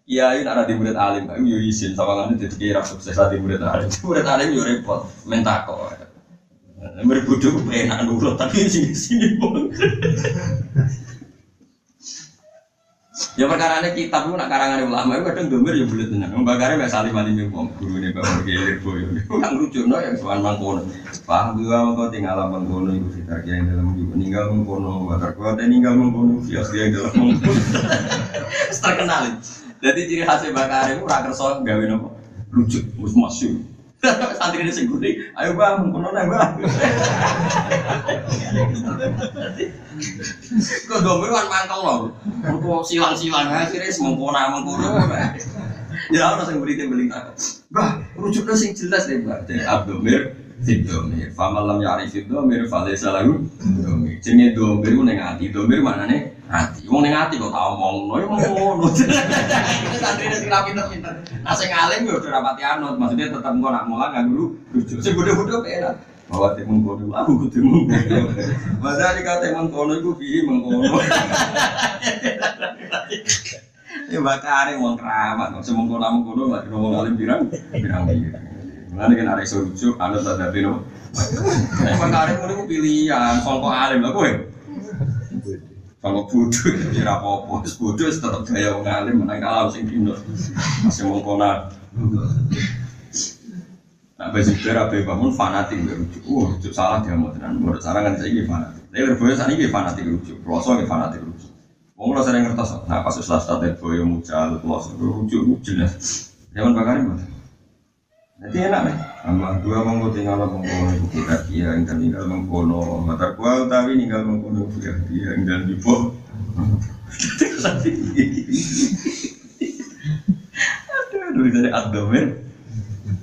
Iya, ini ada di murid alim, aku yo izin sama kan jadi kira sukses di murid alim. Murid alim yo repot, mentako. Berbodoh enak nurut tapi sini sini pun. Ya perkara ini kitab itu nak karangan ulama itu kadang domir ya boleh tenang. Membakar ya salim alim yang mau guru ini bapak kilir boyo. No yang soal mangkono. Paham juga kau tinggal mangkono itu kita yang dalam juga meninggal mangkono. Watar kuat ninggal mangkono. Fias yang dalam mangkono. Terkenal. Jadi ciri khasnya bakar itu raker soal gawe nopo lucu, masuk. Santri ini singgung ayo bang, mengkono nih bang. Kok domir kan mangkel loh, kok silang-silang akhirnya semengkono mengkono. Ya orang sing beri beli Bah, rujuknya sing jelas deh mbak. Jadi abdomir, sidomir. Famalam yari sidomir, fale salahu. Domir. Jenenge domir ku neng. Domir mana nih? Ati. Wong neng ati kok tau ngomong. Ya ngono. Itu santri sing ra pinter-pinter. Nah sing alim yo udah rapati anut. Maksudnya tetap engko nak mulang dulu. Rujuk. Sing bodoh-bodoh penak. Bahwa temen kono aku kudu mengkono. Padahal dikata mengkono iku piye mengkono. Ya bakare wong keramat, kok semong kono amung kono lagi ngomong alim pirang pirang pirang. Mulane kan arek rujuk anut tak dadi no. Nek bakare ngono ku pilihan, sangka alim lho kowe. Kalau bodoh, ya apa-apa, terus bodoh tetap gaya wong alim menang kalah sing dino. Masih mau kona. Nah, besi berabe bangun fanatik berujuk. Wah, rujuk salah dia mau tenan. Menurut sarang kan saya ini fanatik. Tapi berbeda saat ini fanatik rujuk. Peloso ini fanatik rujuk. Wong lo sering ngertos, nah kasus last state boyo mucal, peloso rujuk jelas. Zaman bakar ini Jadi enak nih. Amal dua monggo tinggal mengkono ibu kita dia yang tinggal mengkono. Mata kual tapi tinggal mengkono dia dia yang dan dipo. Aduh, dulu dari abdomen.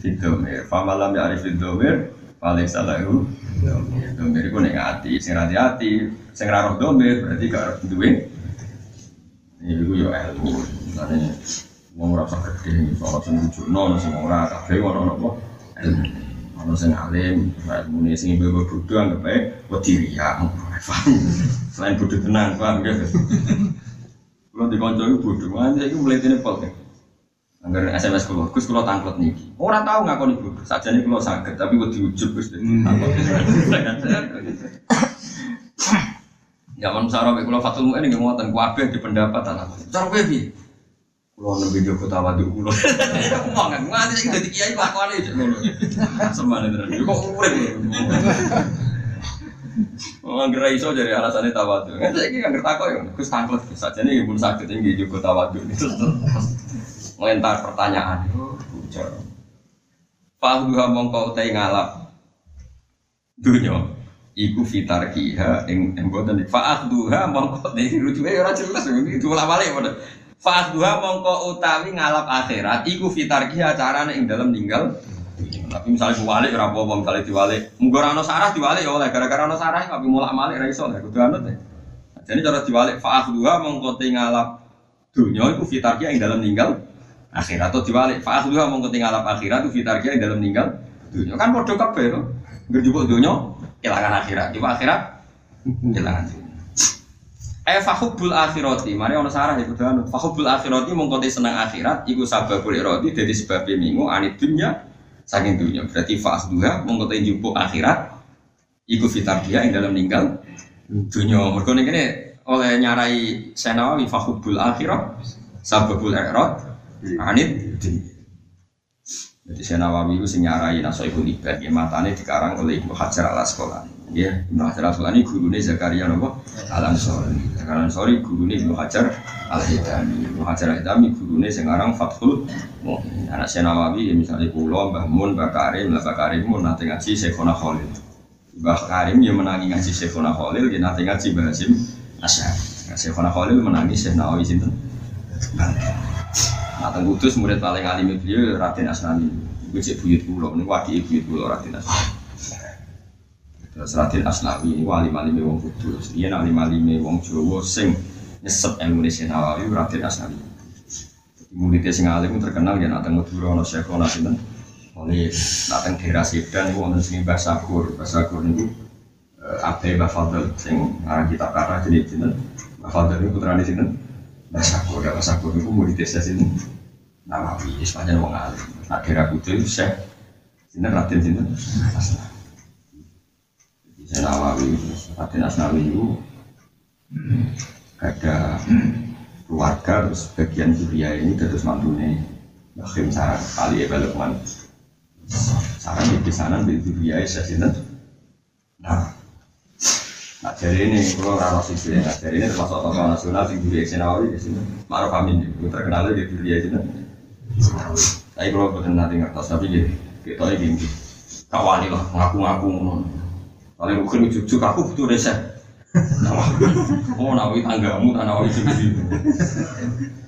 Fidomir, famalam ya arif fidomir, paling salah itu. Domir itu neng hati, sing hati hati, sing raro domir berarti gak duwe. Ini itu yo ilmu, Wong ora gede, soal sing wujudno, sing ora kabeh ono napa. Ono sing alim, ilmune sing ibu bodho anggap ae wedi riya. Selain bodho tenang, paham ya. Kalau di konco itu mana saya mulai ini pol kan. Angger SMS kulo, Gus kulo tangklet niki. Ora tau ngakoni bodoh, sajane kulo saged tapi wedi ujub Gus. Zaman sarap kulo Fatul Mu'in nggih ngoten kabeh di pendapat anak. Cara kowe piye? Kulo nembe Joko tawadu kulo. Kan nganti sing dadi kiai lakone cek ngono. Semane tenan. Kok urip. Wong kira iso jadi alasannya tawadu. Kan saiki kan ngerti kok ya. Gus tangklet sajane nggih pun saged nggih Joko tawadu. Ngelentar pertanyaan. Bocor. Fahuha mongko utai ngalap dunya iku fitar kiha ing ing boten fa'akhduha mongko rujuke ora jelas iki diulang-balik padha fa'akhduha mongko utawi ngalap akhirat iku fitar kiha carane ing dalam ninggal. Tapi misalnya diwalik ora apa-apa misalnya diwalik. Munggo sarah diwalik ya oleh gara-gara ana sarah tapi mulak-malik ra iso lah kudu anut ya. Jadi cara diwalik fa'akhduha mongko te ngalap dunya iku fitar kiha ing dalam ninggal akhirat. Atau diwalik fa'akhduha mongko te ngalap akhirat iku fitar kiha ing dalam ninggal dunya kan padha kabeh to. Ngerjupuk dunya kehilangan akhirat. Coba akhirat kehilangan dunia. Eh fahubbul akhirati, mari ono sarah iku dan fahubbul akhirati mongko seneng akhirat iku sababul irati dadi sebab minggu anit dunya saking dunya. Berarti fasduha mongko te njupuk akhirat iku fitar dia yang dalam meninggal dunya. Mergo ning kene oleh nyarai Senawawi fahubbul akhirat sababul irat anit dunya. Jadi saya Nawawi itu sing nyarai Nasoibul Ibad, ya matanya dikarang oleh Ibnu Hajar al Asqalani. Ya, Ibnu Hajar al Asqalani gurunya Zakaria nopo Al Ansori. Zakaria Ansori gurunya Ibnu Hajar al Hidami. Ibnu Hajar al Hidami gurunya sekarang Fathul Mu'min. Anak saya Nawawi ya misalnya Pulau, Mbah Mun, Mbah Karim, Mbah Karim Mun nanti ngaji Syekhona Khalil. Mbah Karim ya menangi ngaji Syekhona Khalil, ya nanti ngaji Mbah Hasim Asyari. Syekhona Khalil menangi Syekh Nawawi sinten. Nah, teng Kudus murid paling alim beliau Raden Asnani. Iku cek buyut kula, niku wadi buyut kula Raden Asnani. Terus Raden Asnawi ini wali malime wong Kudus. Iya nak malime wong Jawa sing nyesep ilmu Nawawi Raden Asnawi. Muridnya sing alim terkenal ya nak teng Madura ana Syekh ana sinten. Oleh nak teng daerah Sidan niku wonten sing Mbah Sakur. Mbah Sakur niku Abe Mbah Fadl sing ngarang kitab kata jenis sinten. Mbah Fadl niku putrane sinten? Mbah Sakur, Mbah Sakur niku murid desa sinten. Nawawi, istilahnya wong alim. Nak daerah Kudus Syekh sinten Raden sinten. Saya Nawawi, Raden Asnawi itu ada keluarga terus bagian Suria ini terus mantunya Bakhim Sarang kali ya Lukman Sarang di pesanan di Suria ya sinten. Nah, Nah, jadi ini kalau rano sisi ya, jadi ini termasuk tokoh nasional di Suria Nawawi di sini. Maruf Amin, itu terkenal di Suria sini. Tapi kalau betul nanti ngertos, tapi gini, Kita ini gini. Tak wani lah, ngaku-ngaku Paling mungkin cucu aku butuh resep. Oh, nawi tanggamu, tak nawi sendiri.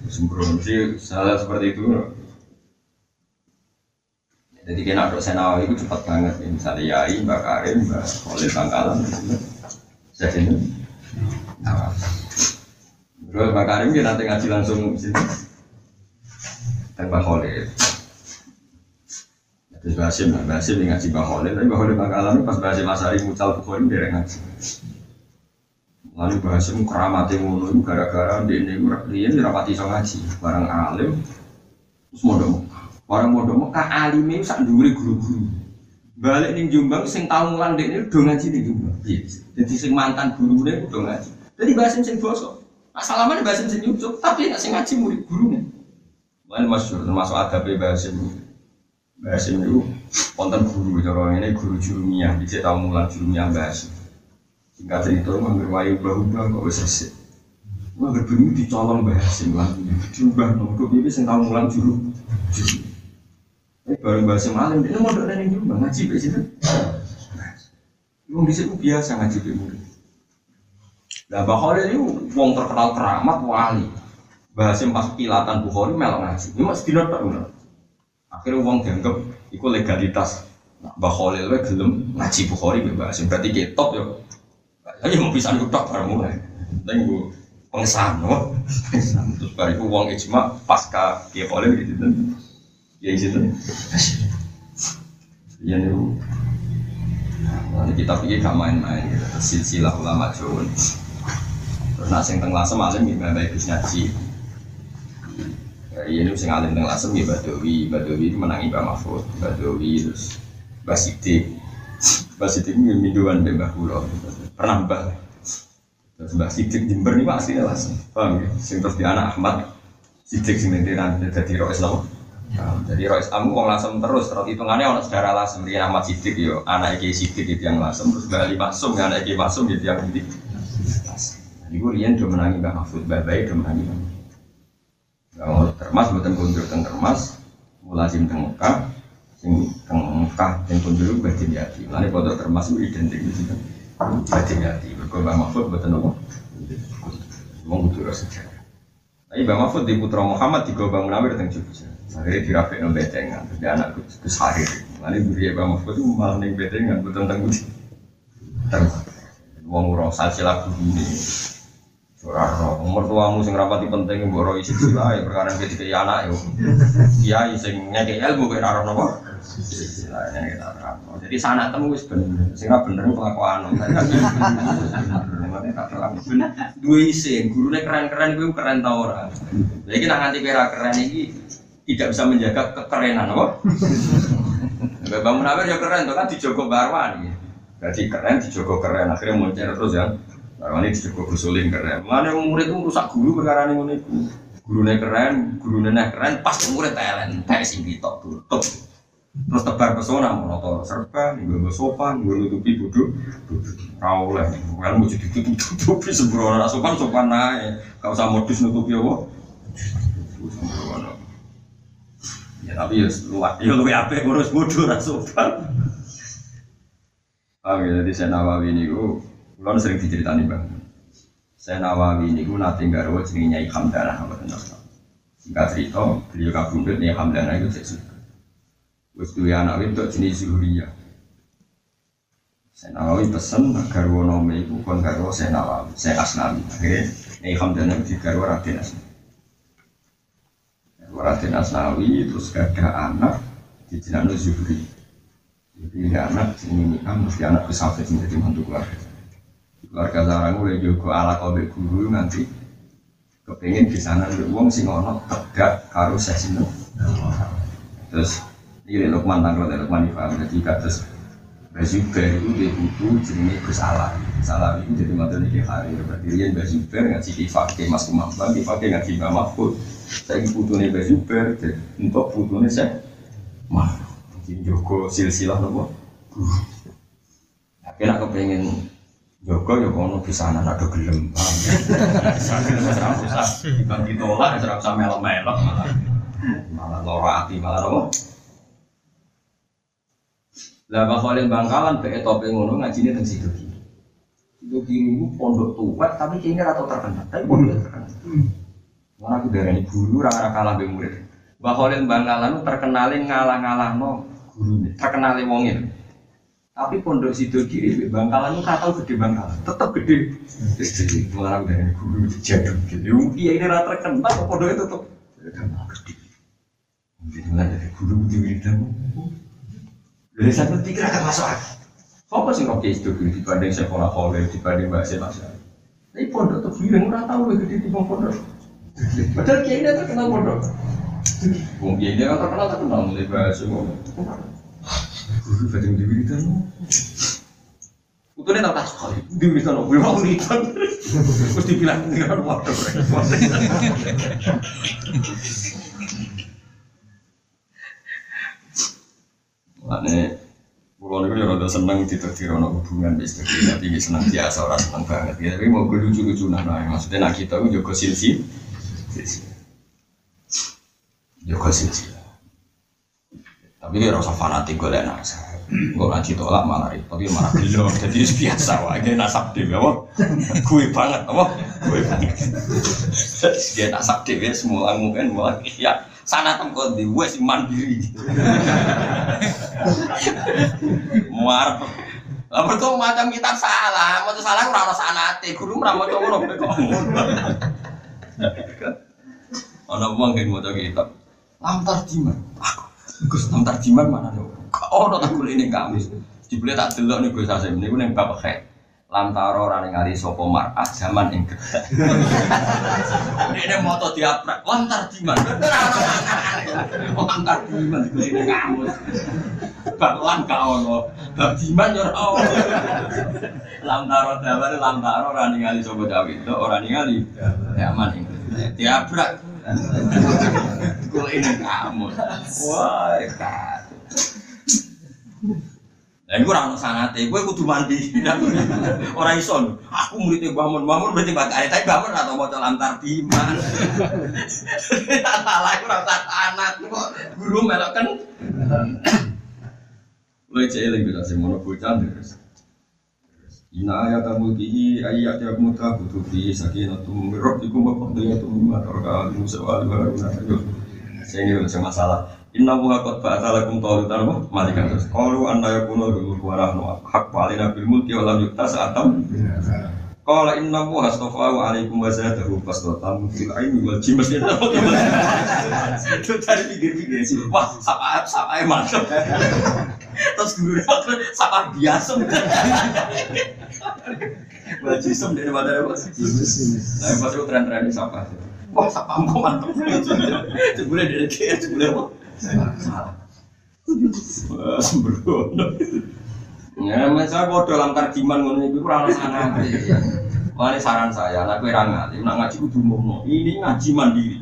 Sembrono sih, salah seperti itu. Jadi kena dok senawi itu cepat banget. Misalnya Yai, Mbak Karim, Mbak Khalid Bangkalan. Saya sini. Nah, Mbak Karim dia nanti ngaji langsung sini. Mbak Khalid. Terus Basim, Basim yang ngaji Mbak Khalid. Tapi Mbak Khalid Bangkalan pas Basim Masari mucal Bukhari dia ngaji. Lalu Basim keramati ngono itu gara-gara dia ini dia ini rapati so ngaji. Barang alim. Terus mau dong. Barang mau dong. Kak alimnya sak duri guru-guru. Balik ning Jombang sing tau mulang ini udah ngaji ning Jombang. Iya. Jadi sing mantan gurunya udah ngaji. Jadi Basim sing bosok. Asalaman Basim sing nyucuk, tapi nggak sing ngaji murid gurunya. Lain masyur, termasuk adab Basim. Basim itu konten guru, cara ini guru jurumiyah, bisa tahu mulang jurumiyah Basim. Singkat cerita, ngambil wayu ubah-ubah kok wis resik. Ngambil bunyi dicolong Basim lagunya, diubah nongkrong ini sing tahu mulang juru. Ini baru Basim alim, dia mau doa yang juga ngaji di situ. Wong di situ biasa ngaji di murid. Nah, Bukhari itu wong terkenal keramat wali. Bahasim pas pilatan Bukhari melok ngaji. Ini masih bener. Akhirnya wong dianggap itu legalitas. Nah, Bukhari itu gelem ngaji Bukhari Bahasim berarti ketop ya. Tapi mau bisa nutak bareng mulai. Tapi gue pengesahan, pengesahan. Terus itu wong ijma pasca dia oleh gitu. Ya gitu. Iya nih. Nah, kita pikir gak main-main gitu. Silsilah ulama Jawa. Terus nak sing teng lasem alim ya baik ngaji. Ya ini sing alim teng lasem ya Badawi, Badawi itu menangi Mbak Mahfud, Badawi terus Mbak Sidik. Mbak Sidik ini minduan Mbak Mbah Kulo. Pernah Mbak. Terus Mbak Sidik Jember ini aslinya lasem. Paham ya? Sing terus di anak Ahmad Sidik sing nanti nanti jadi Rois Islam. Jadi Rois Amu wong lasem terus, terus hitungannya orang saudara lasem, dia Ahmad Sidik yo, anak Eki Sidik itu yang lasem, terus Mbak Ali Masum, anak Eki Masum itu yang ini. Ibu Rian udah menangi Mbak Mahfud, Mbak Bayi udah menangi Mbak Kalau termas, buatan kunjur teng termas, mulazim teng Mekah, sing teng Mekah, yang kunjur batin yati. Lalu foto termas itu identik di situ, batin yati. Berkau Mbak Mahfud buatan apa? Mau kudu sejarah. Tapi Mbak Mahfud di Putra Muhammad di Gobang Munawir teng Jogja. Akhirnya dirapik no betengan, terus dia anak Gus Harir. Lalu Buri Mbak Mahfud itu malah neng betengan, buatan teng Terus, wong ora salsilah ini. Ora ora umur tuamu sing rapati penting mbok ora isi sila ya perkara iki dikei anak yo. Kiai sing ngekek ilmu kowe ora? Sila ya kita ora. Jadi sanak temu wis bener. Sing ora bener pengakuan. Dua isin, gurune keren-keren kuwi keren ta ora? Lha iki nak nganti kira keren iki tidak bisa menjaga kekerenan apa? Mbak Munawir ya keren tuh kan dijogo Barwan ya. Jadi keren dijogo keren akhirnya muncul terus ya. Barwan ini dijogo gusulin keren. Mana murid itu rusak guru perkara ini itu. Gurunya keren, gurunya keren, pas murid talent, teh sing ditok tutup. Terus tebar pesona, monotor serba, gue sopan, gue nutupi bodoh, kau lah, kalau mau jadi tutup tutupi sembrono, sopan sopan naik, kau usah modus nutupi apa? Ya tapi ya luar, ya luar apa ngurus bodoh sopan. Ah, jadi saya Nawawi ini gue, kalau sering diceritani bang. Saya Nawawi ini gue nanti nggak rawat sering nyai Hamdanah apa tentang Singkat cerita, beliau kabundut nyai Hamdanah itu saya suka. Wes dua anak itu jenis Zuhriya. Saya Nawawi pesen agar wonome itu kon karo saya Nawawi, saya Asnawi. Akhirnya nyai itu karo Raden Asnawi. Raden Asnawi terus ada anak di jenazah Zuhri. Jadi anak ini kan mesti anak yang jadi mantu keluarga. Keluarga sarang gue juga ala kobe guru nanti kepengen di sana ada uang sing ono tegak saya sini. Terus ini Lukman tanggal Lukman Ifam jadi kados Bazuber itu dia butuh Alam. Gus Alam itu jadi mantu nih hari berarti dia Bazuber ngaji di fakir Mas Kumambang di fakir ngaji Mbak Mahfud. Saya butuh nih Bazuber untuk butuhnya saya mah Joko silsilah nopo. Akhirnya aku pengen Joko ya kono bisa anak ada gelem. Serap usah dibagi tolak, serap usah melok-melok malah malah loro hati malah nopo. Lah Khalil Bangkalan be tope ngono ngajine teng situ kiri. Situ kiri pondok tua tapi kayaknya rata terkenal. Tapi pondok terkenal. Mana aku darani guru ora kalah be murid. Mbah Khalil Bangkalan terkenalin ngalah-ngalahno gurune. Terkenalin wonge. Tapi pondok situ kiri Bangkalan itu kata gede Bangkalan, tetap gede. Jadi aku darani guru jadi gitu. Iya ini rata terkenal pondok itu tetap terkenal gede. Jadi malah dari guru di wiridan. Dari satu pikir akan masuk akal. Apa sih kok itu gede dibanding sekolah Khalil dibanding Mbak Sina Tapi pondok tuh bilang ora tahu gede di pondok. Padahal kiai dia terkenal pondok. Wong dia kan terkenal terkenal mulai bahasa ngomong. Guru baca di wiridan. Utune tau tas kali di wiridan opo mau wiridan. Terus dibilang ngira waduh repot. Makanya Pulau itu ya rada seneng ditetir ono hubungan bis tapi ini seneng biasa orang seneng banget ya. Tapi mau gue lucu-lucu nah, nah maksudnya nak kita itu juga silsi, juga silsi. Tapi dia rasa fanatik gue liat nasa. Gue ngaji tolak malah repot, dia malah belum. Jadi biasa dia nasab deh, apa? Gue banget, apa? Gue banget. Dia nasab ya semua mungkin mau ya sana tempat di wes mandiri. Muar. Lah mergo macam kita salah, mau salah ora ono sanate, guru ora maca ngono kok. Ana wong sing maca kitab. Lamtar jiman. Aku Gus lamtar jiman mana? Kok ono tak golek ning kamis. Dibeli tak delok ning Gus Hasim niku ning bab khek. Lantara ora ningali sapa mar'ah zaman ing gedhe. Ini moto diaprak, lantar jiman. Lantar jiman golek ning kamus. Bakwan gak ono. Bab jiman yo ora ono. Lantara dawane lantara ora ningali sapa cawe itu ora ningali zaman ing gedhe. Diaprak. Golek ning kamus. Wah, kacau. Lah iku ora ono sanate, kowe kudu mandi. Ora iso. Aku muridé Mbah Mun, Mbah Mun berarti bakal tapi Mbah Mun ora tau maca lantar diman. Salah iku ora usah sanat kok guru melok kan. Mulai cek lagi bisa sih mono bocah terus. Ina ayat mulkihi ayat yang muta butuh fi sakinatum min rabbikum wa qadiyatun mimma taraka al-musa wa al-baruna. Saya ini udah masalah. Inna buha qad ba'atha lakum taulutan wa malikan terus. Qalu anna yakunu lahu wa nahnu haqqa alaina bil mulki wa lam yukta sa'atam. Qala inna buha astafahu alaikum wa zadahu fasdatan fil ilmi wal jim mesti ada Itu tadi pikir-pikir sih. Wah, sapa sapa mantap. Terus guru sapa biasa. Baju sem dari mana apa? Nah, pas itu tren-tren di sapa. Wah, sapa kok mantap. Sebulan dari kia, sebulan apa? Salah. Sembrono. Ya, saya bodoh dalam tarjiman ngono ora ono sana. Makanya saran saya, anak gue ngalim, nak ngaji kudu ngomong. Ini ngaji mandiri.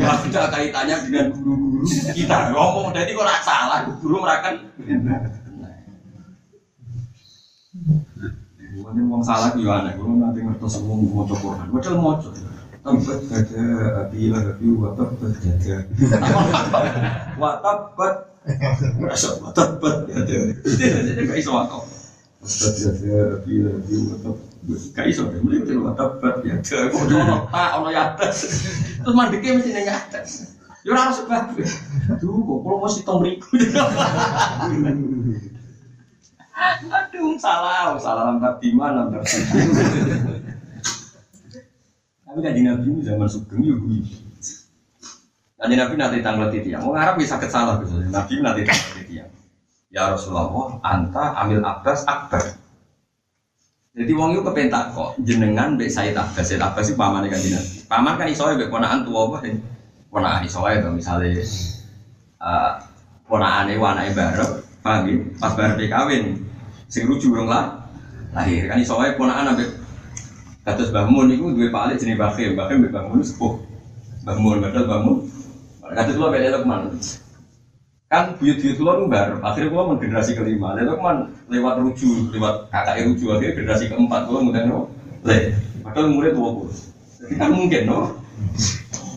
Ya sudah kaitannya dengan guru-guru kita. Ngomong jadi kok ora salah, guru merakan. Mungkin wong salah aneh, guru nanti ngertos wong maca Quran. Padahal maca. Tempat gada api api wa tempat gada. Wa tempat Rasa wa tempat gada. Jadi gak iso wakau. Tempat gada api api wa tempat Gak iso deh, mulai udah wa tempat gada. Kok ono tak ono ya atas. Terus mandeknya mesti neng atas. Ya ora harus sebab. Duh, kok kalau mesti tong mriku. Aduh, salah, salah lantar di mana lantar Tapi kan Nabi ini zaman sugeng ya gue. Kan Nabi nanti tanggal tiang, mau ngarap bisa salah gitu. Nabi nanti tanggal tiang. Ya Rasulullah, anta amil abbas akbar. Jadi wong itu kepentak kok jenengan mbek Said Abbas. Said Abbas itu paman kan Nabi. Paman kan isoe mbek ponakan tua apa Ponakan isoe to misalnya uh, ponakane anake bareng, paham? Pas bareng kawin, sing rujuk urung lah lahir kan iso wae ponakan ambek kados Mbah Mun niku duwe pak jenenge Mbah Khim, Mbah Khim Mbah Mun sepuh. Mbah Mun padahal Mbah Mun. Kados kula Lukman. Kan buyut-buyut kula nu bar, akhirnya mun generasi kelima. Lalu Lukman lewat ruju, lewat kakak ruju akhirnya generasi keempat kula mudah no. Le, padahal umurnya tua puluh. Jadi kan mungkin no.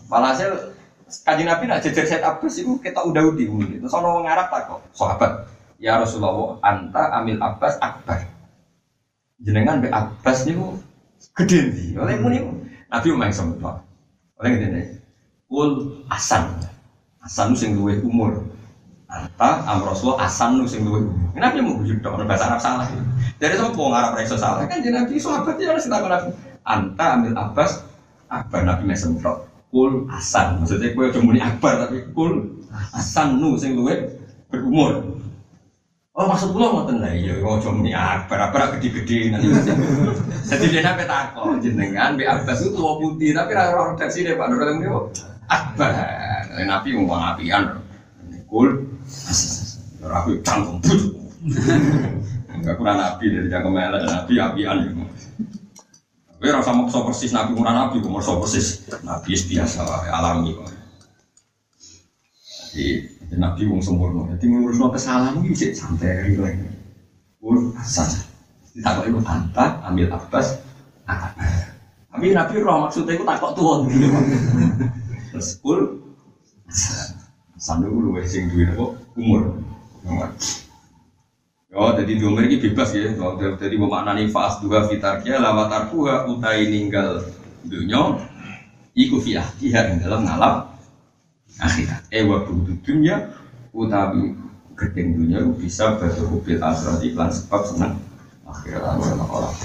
Walhasil Kaji Nabi nak jejer set Abbas itu kita udah udi umur. Terus ono wong Arab tak kok, sahabat. Ya Rasulullah, anta amil Abbas akbar. Jenengan be Abbas niku gede nih. Oleh muni Nabi umang sempat. Oleh gede nih. Kul asan. Asan sing luwih umur. Anta am Rasulullah asan nu sing umur. Nabi mau bujuk dong, bahasa Arab salah. Jadi sama wong Arab iso salah kan jadi Nabi sahabat ya harus ditakon Nabi. Anta amil Abbas akbar Nabi mes semprot. Kul asan. Maksudnya kowe cuma muni akbar tapi kul asan nu sing luwih berumur. Oh maksud kula ngoten lah iya cuma muni akbar akbar gede-gede nanti. Jadi dia nape takon jenengan be Abbas itu tua putih tapi ra ora redaksi Pak ini akbar. Nabi ngomong apian. Kul Rapi canggung bujuk. Enggak kurang nabi dari jaga melek nabi apian ya. Tapi rasa maksa persis nabi kurang nabi, kok maksa persis nabi biasa alami. Jadi nabi wong sempurna. Jadi ngurus kesalahan ini cek santai gitu lagi. Ur asal. Takut itu anta ambil abbas akak. Tapi nabi roh maksudnya itu takut tuan. Terus ur Sandu lu sing duwe apa umur. Oh, jadi di umur ini bebas ya. Jadi memaknani fas dua fitarkia lawat arkuha utai ninggal dunia. Iku fi ahdiha ing dalam ngalap akhirat. Eh wa budu dunya utawi gedeng dunia bisa berhubung akhirat iklan sebab senang akhirat Allah